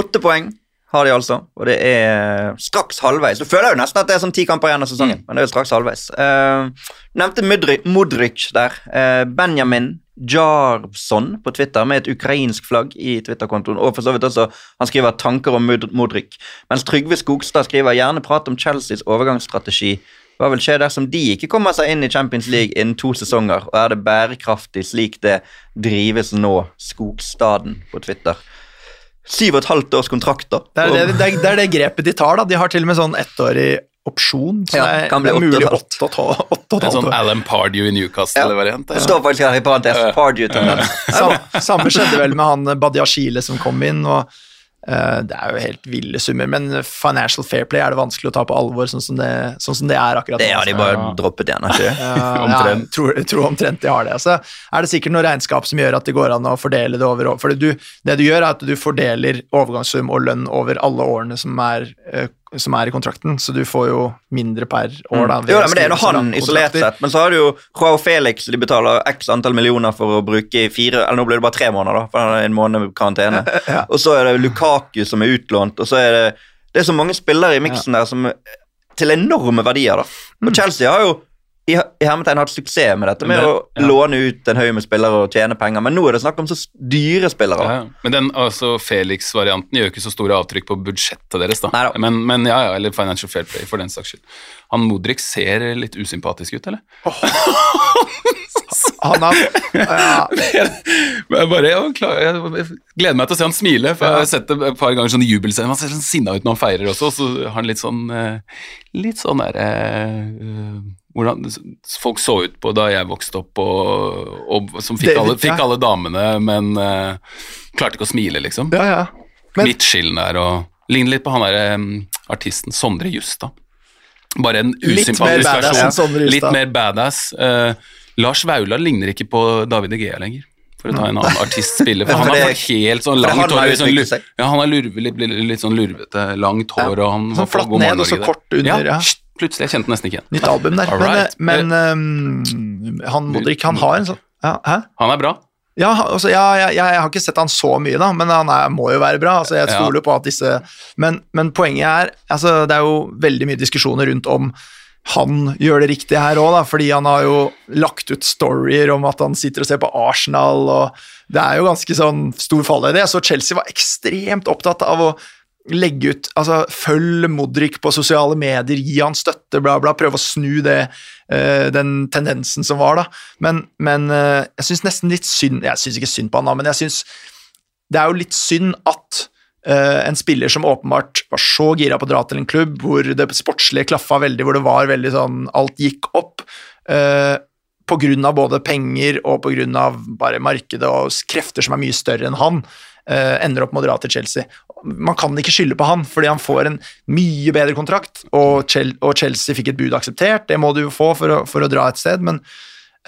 Speaker 5: Åtte poeng har de altså, og det er straks halvveis. Du føler jo nesten at det er sånn ti kamper igjen av sesongen, mm. men det er jo straks halvveis. Uh, nevnte Modric der. Uh, Benjamin Jarvson på Twitter med et ukrainsk flagg i Twitter-kontoen. Og for så vidt også, han skriver tanker om Modric. Mens Trygve Skogstad skriver gjerne prat om Chelseas overgangsstrategi. Hva vil skje dersom de ikke kommer seg inn i Champions League innen to sesonger, og er det bærekraftig slik det drives nå? Skogstaden på Twitter. Syv og et halvt års kontrakter.
Speaker 2: Det er det, det, det er det, grepet de tar. da. De har til og med sånn ettårig opsjon. Så ja, det, er, det er mulig åtte og et halvt
Speaker 6: En sånn Alan Pardew i Newcastle-variant.
Speaker 5: Ja. Det står faktisk her i parentes. Pardew til den.
Speaker 2: Samme skjedde vel med han Badiashile som kom inn. og det er jo helt ville summer, men financial fair play er det vanskelig å ta på alvor, sånn som det, sånn som det er akkurat.
Speaker 5: Det har de bare ja. droppet igjen, ikke
Speaker 2: omtrent. Ja, tror, tror omtrent de har det. Så er det sikkert noe regnskap som gjør at det går an å fordele det over For du, det du gjør, er at du fordeler overgangssum og lønn over alle årene som er uh, som er i kontrakten, så du får jo mindre per år. Da,
Speaker 5: mm. jo, da, men Det er nå han isolert sett, men så har du jo Joao Felix, de betaler x antall millioner for å bruke i fire Eller nå blir det bare tre måneder, da, for han er en måned med karantene. ja. Og så er det Lukaku som er utlånt, og så er det Det er så mange spillere i miksen ja. der som til enorme verdier. da.
Speaker 2: Mm.
Speaker 5: Og Chelsea har jo i, i hermetegn hatt suksess med dette, med
Speaker 6: det-
Speaker 5: å
Speaker 6: ja.
Speaker 5: låne ut en haug med spillere og tjene penger, men nå er det snakk om så dyre spillere.
Speaker 6: Ja, ja. Men den altså, Felix-varianten gjør ikke så store avtrykk på budsjettet deres, da.
Speaker 5: Neida.
Speaker 6: Men, men ja, ja, eller Financial Fair Play, for den saks skyld. Han Modric ser litt usympatisk ut, eller?
Speaker 2: Han har ja,
Speaker 6: Jeg bare, jeg, klar, jeg gleder meg til å se han smile, for jeg har sett det et par ganger sånn jubelscene. Han ser sånn sinna ut når han feirer også, og så har han litt sånn eh, Litt sånn derre eh, hvordan folk så ut på da jeg vokste opp, og, og som fikk
Speaker 2: David,
Speaker 6: alle, fikk
Speaker 2: ja.
Speaker 6: alle damene, men uh, klarte ikke å smile, liksom.
Speaker 2: ja, ja. Men-
Speaker 6: Midtskillen der og Ligner litt på han der um, artisten Sondre Justad. Bare en usympatisk versjon. Litt mer badass. Uh, Lars Vaular ligner ikke på David Egea lenger. For å ta en annen artist-spiller. For han har fått helt sånn langt hår. sånn, ja, han har lurve, litt, litt, litt sånn lurvete, langt hår, og han
Speaker 2: Sånn flatt ned og så kort under, ja.
Speaker 6: shit, Plutselig, jeg kjente nesten ikke igjen.
Speaker 2: Nytt album der. Men, men um, han Modric, han har en sånn ja, Hæ?
Speaker 6: Han er bra.
Speaker 2: Ja, altså, ja, ja, jeg, jeg har ikke sett han så mye, da, men han er, må jo være bra. Altså, jeg
Speaker 6: Ja.
Speaker 2: stoler på at disse men, men poenget er altså, Det er jo veldig mye diskusjoner rundt om han gjør det riktige her òg, fordi han har jo lagt ut storyer om at han sitter og ser på Arsenal, og det er jo ganske sånn stor fallhøyde. Jeg så Chelsea var ekstremt opptatt av å legge ut altså Følg Modric på sosiale medier, gi han støtte, bla, bla. Prøve å snu det, eh, den tendensen som var, da. Men, men eh, jeg syns nesten litt synd Jeg syns ikke synd på han, da, men jeg syns det er jo litt synd at uh, en spiller som åpenbart var så gira på å dra til en klubb hvor det sportslige klaffa veldig, hvor det var veldig sånn Alt gikk opp. Uh, på grunn av både penger og på grunn av bare markedet og krefter som er mye større enn han, ender opp med å dra til Chelsea. Man kan ikke skylde på han, fordi han får en mye bedre kontrakt, og, Chel og Chelsea fikk et bud akseptert. Det må du jo få for å, for å dra et sted, men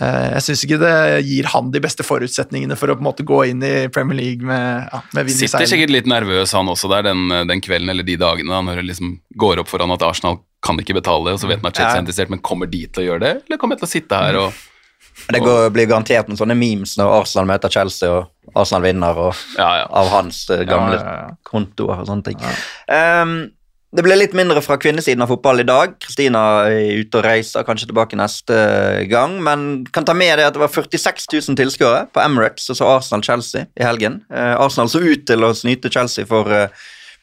Speaker 2: eh, jeg syns ikke det gir han de beste forutsetningene for å på en måte gå inn i Premier League med, ja, med vinn i
Speaker 6: Sitter
Speaker 2: seilen.
Speaker 6: sikkert litt nervøs han også der den, den kvelden eller de dagene da, når det liksom går opp for han at Arsenal kan ikke betale, og så vet han at Chelsea er interessert, men kommer de til å gjøre det? Eller kommer jeg til å sitte her og
Speaker 5: Det går, blir garantert noen sånne memes når Arsenal møter Chelsea og Arsenal vinner, og
Speaker 6: Ja, ja.
Speaker 5: av hans eh, gamle
Speaker 2: Ja, ja, ja.
Speaker 5: kontoer og sånne ting. Um, det ble litt mindre fra kvinnesiden av fotball i dag. Kristina er ute og reiser, kanskje tilbake neste gang. Men kan ta med det at det var 46 000 tilskuere på Emirates og så Arsenal-Chelsea i helgen. Uh, Arsenal så ut til å snyte Chelsea for eh,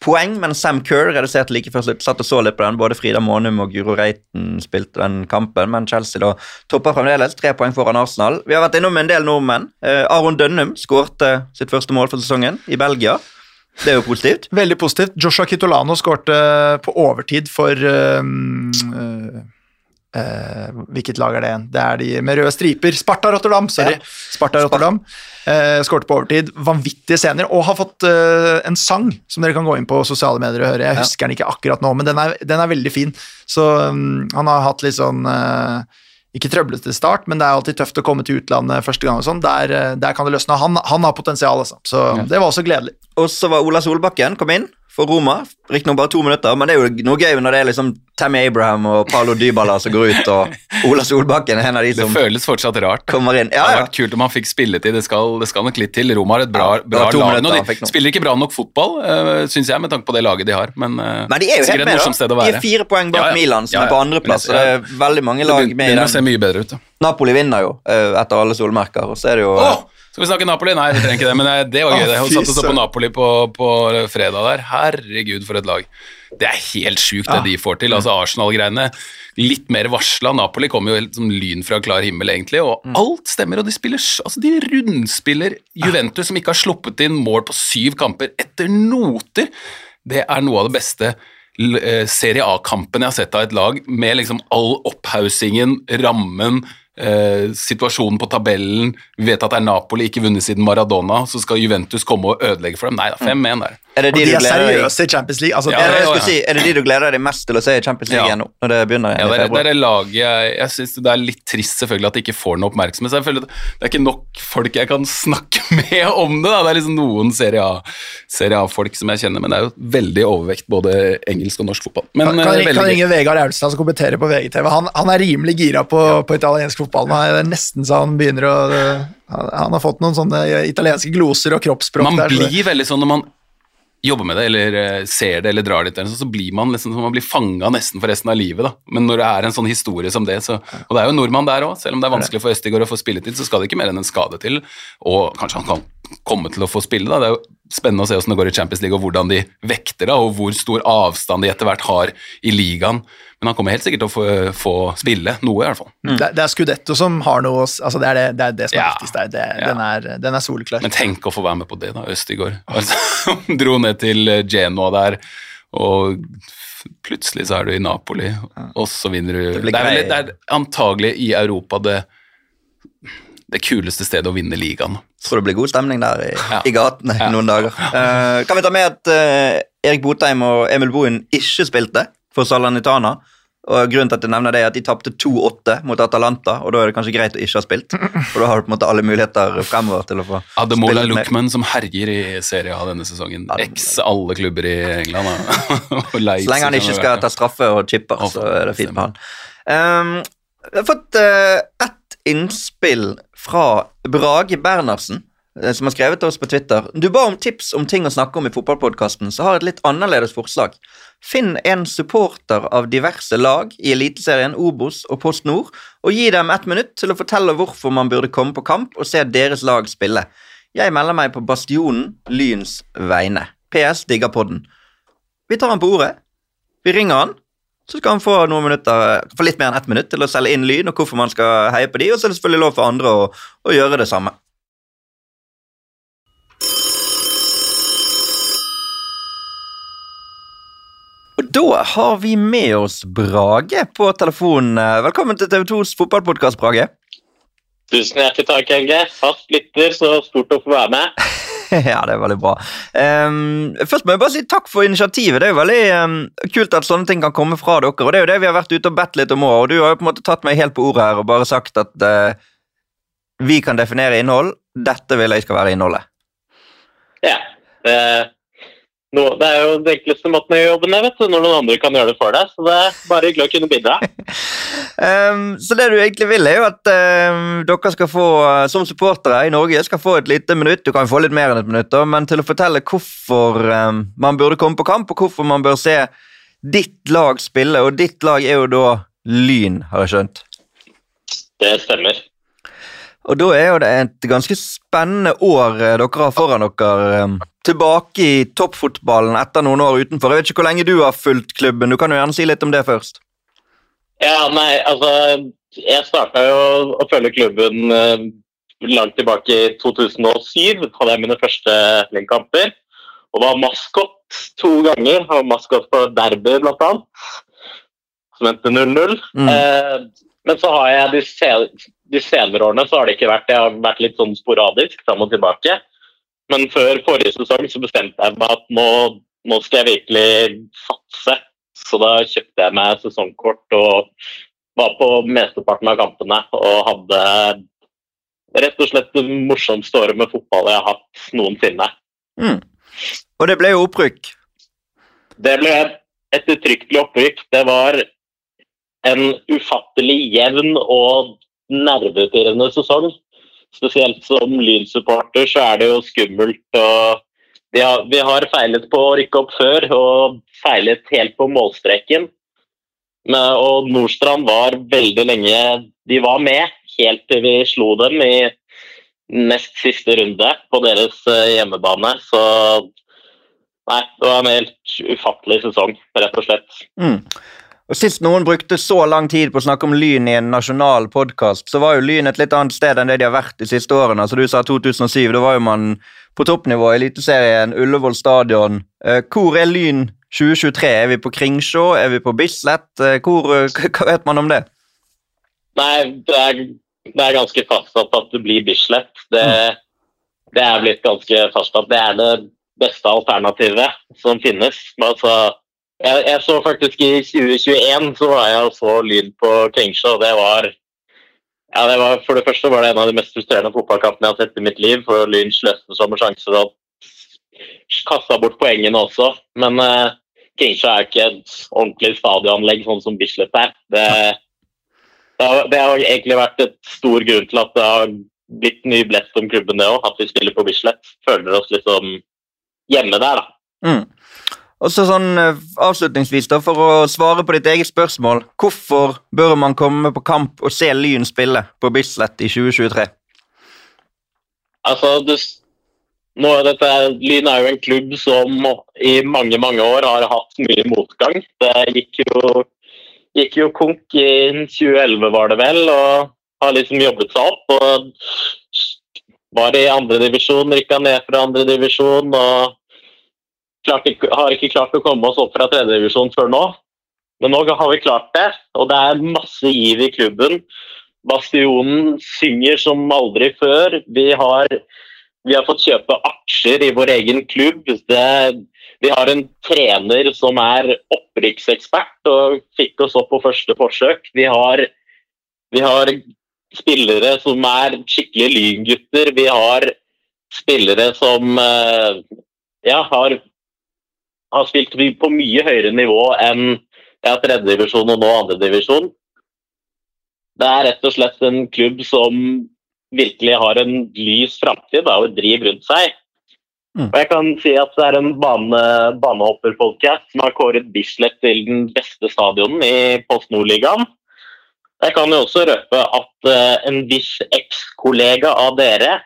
Speaker 5: poeng, men Sam Kerr reduserte like før slutt. Satt og så litt på den. Både Frida Månum og Guro Reiten spilte den kampen, men Chelsea da topper fremdeles. Tre poeng foran Arsenal. Vi har vært innom en del nordmenn. Eh, Aron Dønnum skårte sitt første mål for sesongen i Belgia. Det er jo positivt.
Speaker 2: Veldig positivt. Joshua Kitolano skårte på overtid for um, uh, uh, Hvilket lag er det igjen? Det er de med røde striper. Sparta Rotterdam! Sorry.
Speaker 5: Ja.
Speaker 2: Sparta Rotterdam. Uh, skårte på overtid. Vanvittige scener. Og har fått uh, en sang som dere kan gå inn på sosiale medier og høre. Jeg
Speaker 5: Ja.
Speaker 2: husker den ikke akkurat nå, men den er, den er veldig fin. Så um, han har hatt litt sånn ikke trøblete start, men det er alltid tøft å komme til utlandet første gang. og sånn. Der, der kan det løsne. Han, han har potensial, altså. Så det var også gledelig.
Speaker 5: Og så var Ola Solbakken kom inn for Roma. Riktignok bare to minutter, men det er jo noe gøy når det er liksom Tammy Abraham og Paulo Dybala som går ut, og Ola Solbakken er en av de
Speaker 6: Det
Speaker 5: som
Speaker 6: føles fortsatt rart.
Speaker 5: kommer inn.
Speaker 6: Det
Speaker 5: Ja,
Speaker 6: hadde vært kult om han fikk spilletid. Det skal, det skal nok litt til. Roma har et bra, bra lag
Speaker 5: minutter
Speaker 6: nå. De spiller ikke bra nok fotball, uh, syns jeg, med tanke på det laget de har. Men, uh,
Speaker 5: Men de er jo helt med, da. De er fire poeng bak
Speaker 6: Ja, ja.
Speaker 5: Milan, som
Speaker 6: Ja,
Speaker 5: er på
Speaker 6: ja.
Speaker 5: andreplass.
Speaker 6: Men
Speaker 5: Og det er veldig mange lag med i
Speaker 6: begynner å se mye bedre ut. da.
Speaker 5: Napoli vinner jo uh, etter alle solmerker, og så er det jo
Speaker 6: Åh, skal vi snakke Napoli? Nei, vi trenger ikke det, men det- det var gøy. Det. Hun satt og så på. Napoli på, på fredag der. Herregud, for et lag. Det er helt sjukt det de får til. Altså Arsenal-greiene. Litt mer varsla. Napoli kommer jo helt som lyn fra klar himmel, egentlig. Og alt stemmer, og de spiller Altså, de rundspiller Juventus, som ikke har sluppet inn mål på syv kamper, etter noter. Det er noe av det beste eh, Serie A-kampen jeg har sett av et lag, med liksom all opphaussingen, rammen, eh, situasjonen på tabellen. Vi vet at det er Napoli, ikke vunnet siden Maradona, så skal Juventus komme og ødelegge for dem. Nei da, 5-1 der.
Speaker 5: Er det
Speaker 2: Og
Speaker 5: de,
Speaker 2: de
Speaker 5: du
Speaker 2: er seriøse i Champions League. Altså,
Speaker 6: Ja,
Speaker 5: er det,
Speaker 2: det,
Speaker 5: jeg
Speaker 6: ja,
Speaker 5: skulle si, er det de du gleder deg mest til å se i Champions League
Speaker 6: Ja.
Speaker 5: igjen nå? Når det begynner igjen
Speaker 6: Ja, det er, det
Speaker 5: februar?
Speaker 6: er det laget jeg, jeg synes det er litt trist selvfølgelig at de ikke får noe oppmerksomhet. Så jeg føler Det er ikke nok folk jeg kan snakke med om det. Da. Det er liksom noen Serie A- Serie A-folk som jeg kjenner, men det er jo veldig overvekt både engelsk og norsk fotball. Men
Speaker 2: kan,
Speaker 6: eh,
Speaker 2: kan, kan
Speaker 6: gøy.
Speaker 2: ringe Vegard Aulstad som kommenterer på VGTV. Han, han er rimelig gira på, på italiensk fotball. Nå. Det er nesten så han begynner å han, har fått noen sånne italienske gloser og kroppsspråk
Speaker 6: Man
Speaker 2: der. Man
Speaker 6: blir veldig sånn når man jobber med det, eller eh, ser det, eller drar dit, så blir man liksom, man blir fanga nesten for resten av livet. da. Men når det er en sånn historie som det, så Og det er jo en nordmann der òg, selv om det er vanskelig for Østigård å få spilletid, så skal det ikke mer enn en skade til, og kanskje han kan komme til å få spille, da. Det er jo spennende å se hvordan det går i Champions League, og hvordan de vekter det, og hvor stor avstand de etter hvert har i ligaen. Men han kommer helt sikkert til å få, få spille noe, i hvert fall.
Speaker 2: Det, det er Scudetto som har noe altså Det er det, det, er det som er
Speaker 6: Ja.
Speaker 2: viktigst der. Det,
Speaker 6: Ja.
Speaker 2: den, er, den er soleklar.
Speaker 6: Men tenk å få være med på det, da, Østigård. Altså, dro ned til eh, Genoa der, og plutselig så er du i Napoli, og så vinner du
Speaker 5: Det
Speaker 6: Det, er, vel, det er antagelig i Europa det, det kuleste stedet å vinne ligaen.
Speaker 5: Tror det blir god stemning der i,
Speaker 6: Ja.
Speaker 5: i gatene
Speaker 6: Ja.
Speaker 5: noen dager. Uh, kan vi ta med at uh, Erik Botheim og Emil Bohin ikke spilte for Salernitana? Og Grunnen til at jeg nevner det er at de tapte 2-8 mot Atalanta, og da er det kanskje greit å ikke ha spilt. For da har du på en måte alle muligheter fremover til å få
Speaker 6: Ademola
Speaker 5: spille mer.
Speaker 6: Lukman som herjer i Serie A denne sesongen. Eks alle klubber i England.
Speaker 5: Så lenge han ikke skal ta straffe og chipper, så er det fint med han. Um, jeg har fått uh, ett innspill fra Brage Bernhardsen, eh, som har skrevet til oss på Twitter. Du ba om tips om ting å snakke om i fotballpodkasten, så har jeg et litt annerledes forslag. Finn en supporter av diverse lag i Eliteserien, Obos og Post Nord, og gi dem ett minutt til å fortelle hvorfor man burde komme på kamp og se deres lag spille. Jeg melder meg på Bastionen Lyns vegne. PS digger podden. Vi tar han på ordet. Vi ringer han, så skal han få noen minutter, få litt mer enn ett minutt til å selge inn Lyn og hvorfor man skal heie på de, og så er det selvfølgelig lov for andre å, å gjøre det samme. Da har vi med oss Brage på telefonen. Velkommen til TV2s fotballpodkast, Brage.
Speaker 7: Tusen hjertelig takk, Helge. Fast lytter, så stort å få være med.
Speaker 5: ja, det er veldig bra. Um, først må jeg bare si takk for initiativet. Det er jo veldig um, kult at sånne ting kan komme fra dere. Og det er jo det vi har vært ute og bedt litt om òg. Og du har jo på en måte tatt meg helt på ordet her og bare sagt at uh, vi kan definere innhold. Dette vil jeg skal være innholdet.
Speaker 7: Ja. Det, nå, det er jo den enkleste måten å gjøre jobben vet du, når noen andre kan gjøre det for deg. Så det er bare hyggelig å kunne bidra.
Speaker 5: um, så det du egentlig vil, er jo at um, dere skal få, som supportere i Norge, skal få et lite minutt. Du kan få litt mer enn et minutt, da, men til å fortelle hvorfor um, man burde komme på kamp, og hvorfor man bør se ditt lag spille. Og ditt lag er jo da Lyn, har jeg skjønt.
Speaker 7: Det stemmer.
Speaker 5: Og da er jo det et ganske spennende år eh, dere har foran dere. eh, Tilbake i toppfotballen etter noen år utenfor. Jeg vet ikke hvor lenge du har fulgt klubben. Du kan jo gjerne si litt om det først.
Speaker 7: Ja, nei, altså Jeg starta jo å følge klubben eh, langt tilbake i 2007. Hadde jeg mine første leggkamper. Og var maskot to ganger. Var maskot på derby, blant annet. Som endte 0-0.
Speaker 5: Mm.
Speaker 7: Eh, men så har jeg de, de senere årene så har det ikke vært Det har vært litt sånn sporadisk fram og tilbake. Men før forrige sesong så bestemte jeg meg at nå, nå skal jeg virkelig satse. Så da kjøpte jeg meg sesongkort og var på mesteparten av kampene og hadde rett og slett det morsomste året med fotball jeg har hatt noensinne.
Speaker 5: Mm. Og det ble jo opprykk.
Speaker 7: Det ble et uttrykkelig opprykk. Det var en ufattelig jevn og nervepirrende sesong. Spesielt som Lyn-supporter så er det jo skummelt. og vi har, vi har feilet på å rykke opp før og feilet helt på målstreken. Men, og Nordstrand var veldig lenge De var med helt til vi slo dem i nest siste runde på deres eh, hjemmebane. Så Nei, det var en helt ufattelig sesong, rett og slett.
Speaker 5: Mm. Og Sist noen brukte så lang tid på å snakke om Lyn i en nasjonal podkast, så var jo Lyn et litt annet sted enn det de har vært de siste årene. Altså Du sa 2007, da var jo man på toppnivå i Eliteserien, Ullevål stadion. Eh, hvor er Lyn 2023? Er vi på Kringsjå? Er vi på Bislett? Eh, hvor, eh, hva vet man om det?
Speaker 7: Nei, det er, det er ganske fastsatt at det blir Bislett. Det, det er blitt ganske fastsatt. Det er det beste alternativet som finnes. Altså, jeg, jeg så faktisk i 2021 så var jeg og så Lyn på Kringsjå, og det var ja, det var, For det første var det en av de mest frustrerende fotballkampene jeg har sett i mitt liv. For Lyn sløste som sjansere å kaste bort poengene også. Men uh, Kringsjå er ikke et ordentlig stadionanlegg sånn som Bislett er. Det, det, har, det har egentlig vært et stor grunn til at det har blitt mye blest om klubben, det òg. At vi spiller på Bislett. Føler oss liksom hjemme der, da.
Speaker 5: Mm. Og så sånn eh, avslutningsvis, da, for å svare på ditt eget spørsmål. Hvorfor bør man komme på kamp og se Lyn spille på Bislett i 2023?
Speaker 7: Altså, det, nå, dette, Lyn er jo en klubb som i mange mange år har hatt mye motgang. Det gikk jo, gikk jo konk i 2011, var det vel, og har liksom jobbet seg opp. og Var i andredivisjon, rykka ned fra andredivisjon og klarte, har ikke klart å komme oss opp fra tredjedivisjon før nå. Men nå har vi klart det, og det er masse giv i klubben. Bastionen synger som aldri før. Vi har, vi har fått kjøpe aksjer i vår egen klubb. Det, vi har en trener som er opprykksekspert og fikk oss opp på første forsøk. Vi har, vi har spillere som er skikkelig lyngutter. Vi har spillere som eh, ja, har, har spilt på mye høyere nivå enn ja, tredjedivisjon og nå andredivisjon. Det er rett og slett en klubb som virkelig har en lys framtid og et driv rundt seg.
Speaker 5: Mm.
Speaker 7: Og jeg kan si at det er en bane, banehopperpodkast som har kåret Bislett til den beste stadionen i Post Nord-ligaen. Jeg kan jo også røpe at uh, en viss ekskollega av dere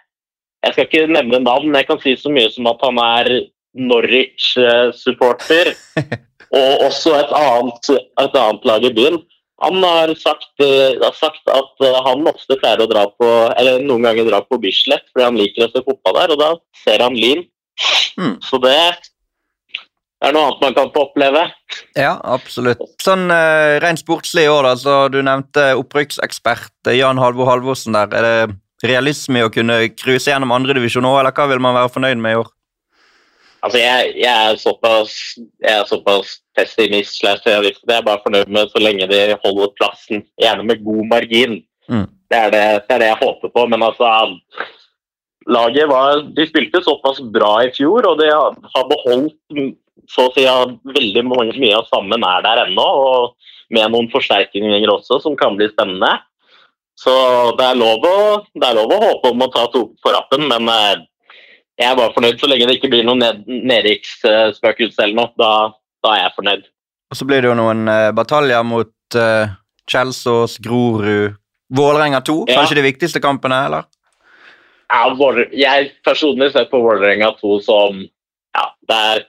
Speaker 7: Jeg skal ikke nevne navn, men jeg kan si så mye som at han er Norwich-supporter. og også et annet, et annet lag i byen. Han har sagt, eh, har sagt at eh, han ofte pleier å dra på, eller noen ganger dra på Bislett fordi han liker å se fotball der, og da ser han Lyn.
Speaker 5: Mm.
Speaker 7: Så det er noe annet man kan få oppleve.
Speaker 5: Ja, absolutt. Sånn uh, rent sportslig i år, da, så du nevnte opprykksekspert eh, Jan Halvor Halvorsen der. Er det realisme i å kunne cruise gjennom andredivisjon òg, eller hva vil man være fornøyd med i år?
Speaker 7: Altså, jeg, jeg, er såpass, jeg er såpass pessimist slash realist. Jeg er bare fornøyd med så lenge de holder plassen, gjerne med god margin.
Speaker 5: Mm.
Speaker 7: Det, er det, det er det jeg håper på. Men altså Laget var De spilte såpass bra i fjor, og de har, har beholdt så å si veldig mange, mye av sammen er der ennå. Og med noen forsterkninger også, som kan bli spennende. Så det er lov å, det er lov å håpe om å ta to på rappen, men eh, jeg bare fornøyd så lenge det ikke blir noe ned, nedrykksspøkelse eller noe. Da, da, er jeg fornøyd.
Speaker 5: Og så blir det jo noen uh, bataljer mot uh, Kjelsås, Grorud, Vålerenga 2.
Speaker 7: Ja.
Speaker 5: Kanskje de viktigste kampene, eller?
Speaker 7: Ja, jeg personlig ser på Vålerenga 2 som ja, det, er,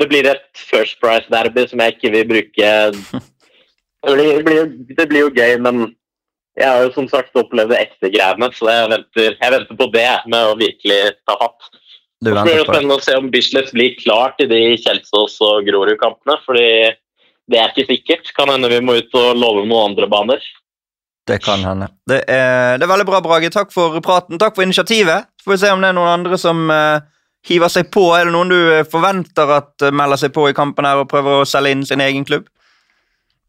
Speaker 7: det blir et First Price-derby som jeg ikke vil bruke det blir, blir, det blir jo gøy, men jeg har jo som sagt opplevd ekte greiene, så jeg venter, jeg venter på det med å virkelig ta fatt. Blir det
Speaker 5: på det.
Speaker 7: spennende å se om Bislett blir klart i de Kjelsås- og Grorud-kampene. fordi det er ikke sikkert. Kan hende vi må ut og love noen andre baner.
Speaker 5: Det kan hende. Det er, det er veldig bra, Brage. Takk for praten. Takk for initiativet. Så får vi se om det er noen andre som uh, hiver seg på. Er det noen du eh, forventer at uh, melder seg på i kampen her og prøver å selge inn sin egen klubb?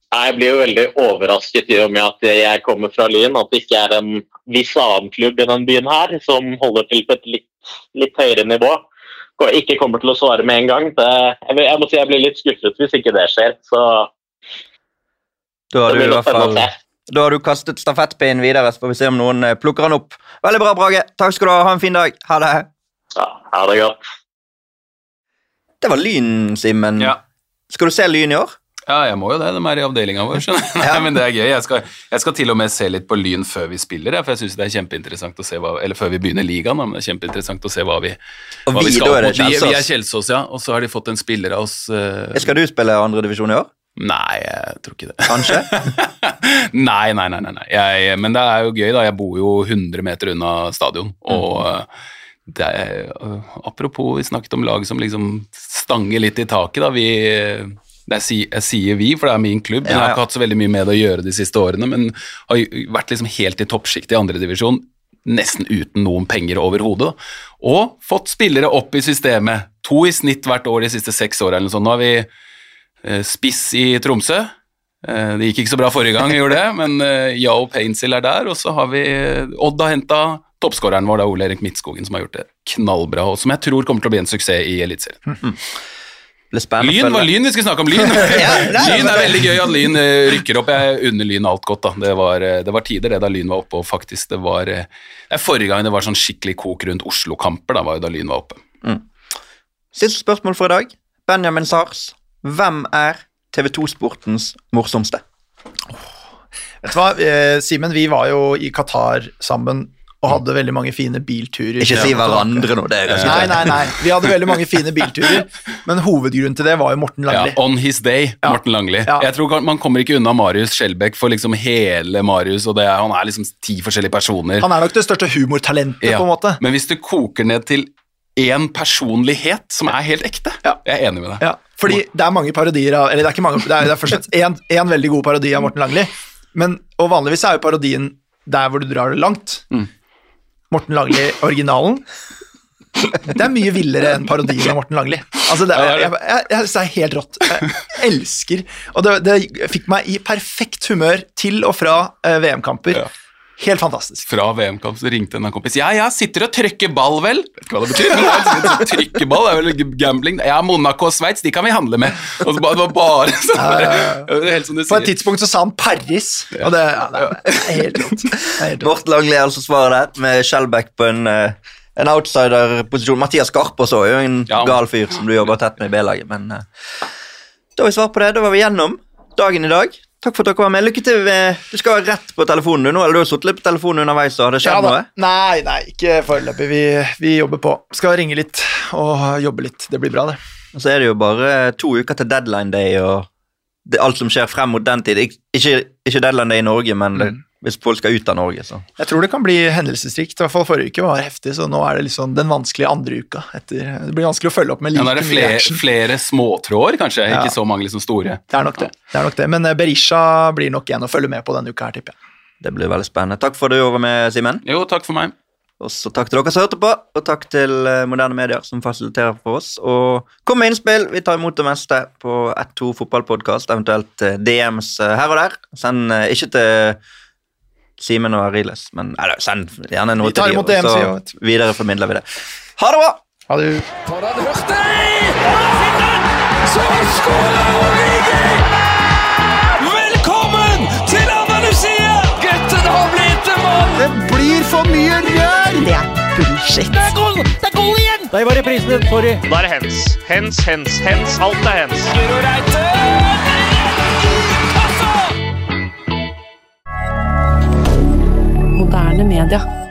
Speaker 7: Jeg blir jo veldig overrasket i og med at jeg kommer fra Lyn, at det ikke er en viss annen klubb i den byen her som holder til på et litt, litt høyere nivå. Ikke kommer til å svare med en gang. Det, jeg, jeg må si jeg blir litt skuffet hvis ikke det skjer. Så
Speaker 5: Da har
Speaker 7: det
Speaker 5: du i
Speaker 7: blir
Speaker 5: hvert fall da har du kastet stafettpinnen videre, så får vi se om noen eh, plukker den opp. Veldig bra, Brage. Takk skal du ha. Ha en fin dag. Ha det.
Speaker 7: Ja, ha det godt.
Speaker 5: Det var Lyn, Simen.
Speaker 6: Ja.
Speaker 5: Skal du se Lyn i år?
Speaker 6: Ja, jeg må jo det. De er i avdelinga vår. skjønner du. Nei, Men det er gøy. Jeg skal, jeg skal til og med se litt på Lyn før vi spiller, for jeg syns det er kjempeinteressant å se hva Eller før vi begynner ligaen, men det er kjempeinteressant å se hva vi, hva
Speaker 5: vi,
Speaker 6: skal opp mot. Vi, vi er
Speaker 5: Kjelsås.
Speaker 6: Kjelsås, ja. Og så har de fått en spiller av oss Uh...
Speaker 5: Skal du spille andredivisjon i år?
Speaker 6: Nei, jeg tror ikke det.
Speaker 5: Kanskje?
Speaker 6: nei, nei, nei. nei. Jeg, men det er jo gøy, da. Jeg bor jo 100 meter unna stadion. Og mm. det er, apropos, vi snakket om lag som liksom stanger litt i taket. da, vi... Det er, jeg sier vi, for det er min klubb. men Jeg har ikke hatt så veldig mye med det å gjøre de siste årene, men har vært liksom helt i toppsjiktet i andredivisjon, nesten uten noen penger overhodet. Og fått spillere opp i systemet. To i snitt hvert år de siste seks sånt. Nå har vi eh, spiss i Tromsø. Eh, Det gikk ikke så bra forrige gang, gjorde det, men eh, Yao Painsil er der. Og så har vi eh, Odd har henta toppskåreren vår, Ole Erik Midtskogen, som har gjort det knallbra, og som jeg tror kommer til å bli en suksess i Eliteserien.
Speaker 5: Mm.
Speaker 6: Lyn var. Lyn, vi skulle snakke om Lyn. lyn er veldig gøy at Lyn eh, rykker opp. Jeg unner Lyn alt godt. da. Det var, eh, det var tider det da Lyn var oppe, og faktisk det var eh, det Forrige gang det var sånn skikkelig kok rundt Oslo-kamper, da var jo da Lyn var oppe.
Speaker 5: Siste spørsmål for i dag. Benjamin Sars, hvem er TV2 Sportens morsomste?
Speaker 2: Vet du hva, eh, Simen, vi var jo i Qatar sammen og hadde veldig mange fine bilturer.
Speaker 5: Ikke si hverandre nå, det er ganske
Speaker 2: Nei, nei, nei. Vi hadde veldig mange fine bilturer, men hovedgrunnen til det var jo Morten
Speaker 6: Ja, on his day,
Speaker 2: Ja.
Speaker 6: Morten Langli.
Speaker 2: Ja.
Speaker 6: Jeg tror Man kommer ikke unna Marius Skjelbæk for liksom hele Marius, og det er, han er liksom ti forskjellige personer.
Speaker 2: Han er nok det største humortalentet,
Speaker 6: Ja.
Speaker 2: på en måte.
Speaker 6: Men hvis du koker ned til én personlighet som er helt ekte,
Speaker 2: Ja.
Speaker 6: jeg er enig med deg.
Speaker 2: Ja, fordi det er mange parodier av Eller det er ikke mange, det er, det er først og fremst én veldig god parodi av Morten Langli. Men, og vanligvis er jo parodien der hvor du drar det langt.
Speaker 6: Mm.
Speaker 2: Morten Langli, originalen. Det er mye villere enn parodien av Morten Langli. Altså det er,
Speaker 6: det
Speaker 2: jeg, jeg, jeg, det er helt rått. Jeg elsker Og det, det fikk meg i perfekt humør til og fra eh, VM-kamper.
Speaker 6: Ja.
Speaker 2: Helt fantastisk.
Speaker 6: Fra VM-kamp så ringte en kompis. Ja, ja, sitter og trykker ball, vel? Vet ikke hva det betyr. men det er liksom, ball er vel gambling. Ja, Monaco og Sveits, de kan vi handle med. Og så bare, det var bare sånn. ja, ja, helt som du
Speaker 2: På et tidspunkt så sa han Paris, og det, ja, det er helt rått.
Speaker 5: Morten Langli er altså svaret der, med Shellback på en, eh, en outsider-posisjon. Mathias Skarpaas også er jo en
Speaker 6: Ja.
Speaker 5: gal fyr som du jobber tett med i B-laget, men uh, da har vi svar på det. Da var vi gjennom dagen i dag. Takk for at dere var med. Lykke til. Du skal være rett på telefonen du nå, eller du har sittet litt på telefonen underveis, og har det skjedd
Speaker 2: ja,
Speaker 5: noe?
Speaker 2: Nei, nei, ikke foreløpig. Vi, vi jobber på. Skal ringe litt og jobbe litt. Det blir bra, det.
Speaker 5: Og så er det jo bare to uker til deadline day og det, alt som skjer frem mot den tid. Ik ikke, ikke deadline day i Norge, men det, hvis folk skal ut av Norge, så
Speaker 2: Jeg tror det kan bli hendelsesrikt. I hvert fall forrige uke var heftig, så nå er det liksom den vanskelige andre uka. Etter, det blir vanskelig å følge opp med
Speaker 6: Ja,
Speaker 2: like
Speaker 6: nå er det flere, flere småtråder, kanskje.
Speaker 2: Ja.
Speaker 6: Ikke så mange liksom store.
Speaker 2: Det er nok det. det, er nok det. Men eh, Berisha blir nok en å følge med på denne uka her, tipper jeg.
Speaker 5: det blir veldig spennende. Takk for at du var med, Simen.
Speaker 6: Jo, takk for meg.
Speaker 5: Og så takk til dere som hørte på, og takk til eh, Moderne Medier som fasiliterer for oss. Og kom med innspill. Vi tar imot det meste på 1-2 fotballpodkast, eventuelt eh, DMs her og der. Send ikke til Simen og Ariles, men eller, send gjerne noe til
Speaker 2: imot
Speaker 5: de,
Speaker 2: DMs,
Speaker 5: og så videreformidler vi det. Ha det bra!
Speaker 2: Ha det.
Speaker 1: For han Hurtig! Så skårer Origi! Velkommen til Andalusia! Gutten har blitt en mann!
Speaker 2: Det blir for mye rør! Det er bullshit.
Speaker 1: Det er goal! Det er goal igjen!
Speaker 4: Da er det hens. Hens, hens, hens. Alt er hens.
Speaker 1: Guro Reite!
Speaker 8: Moderne media.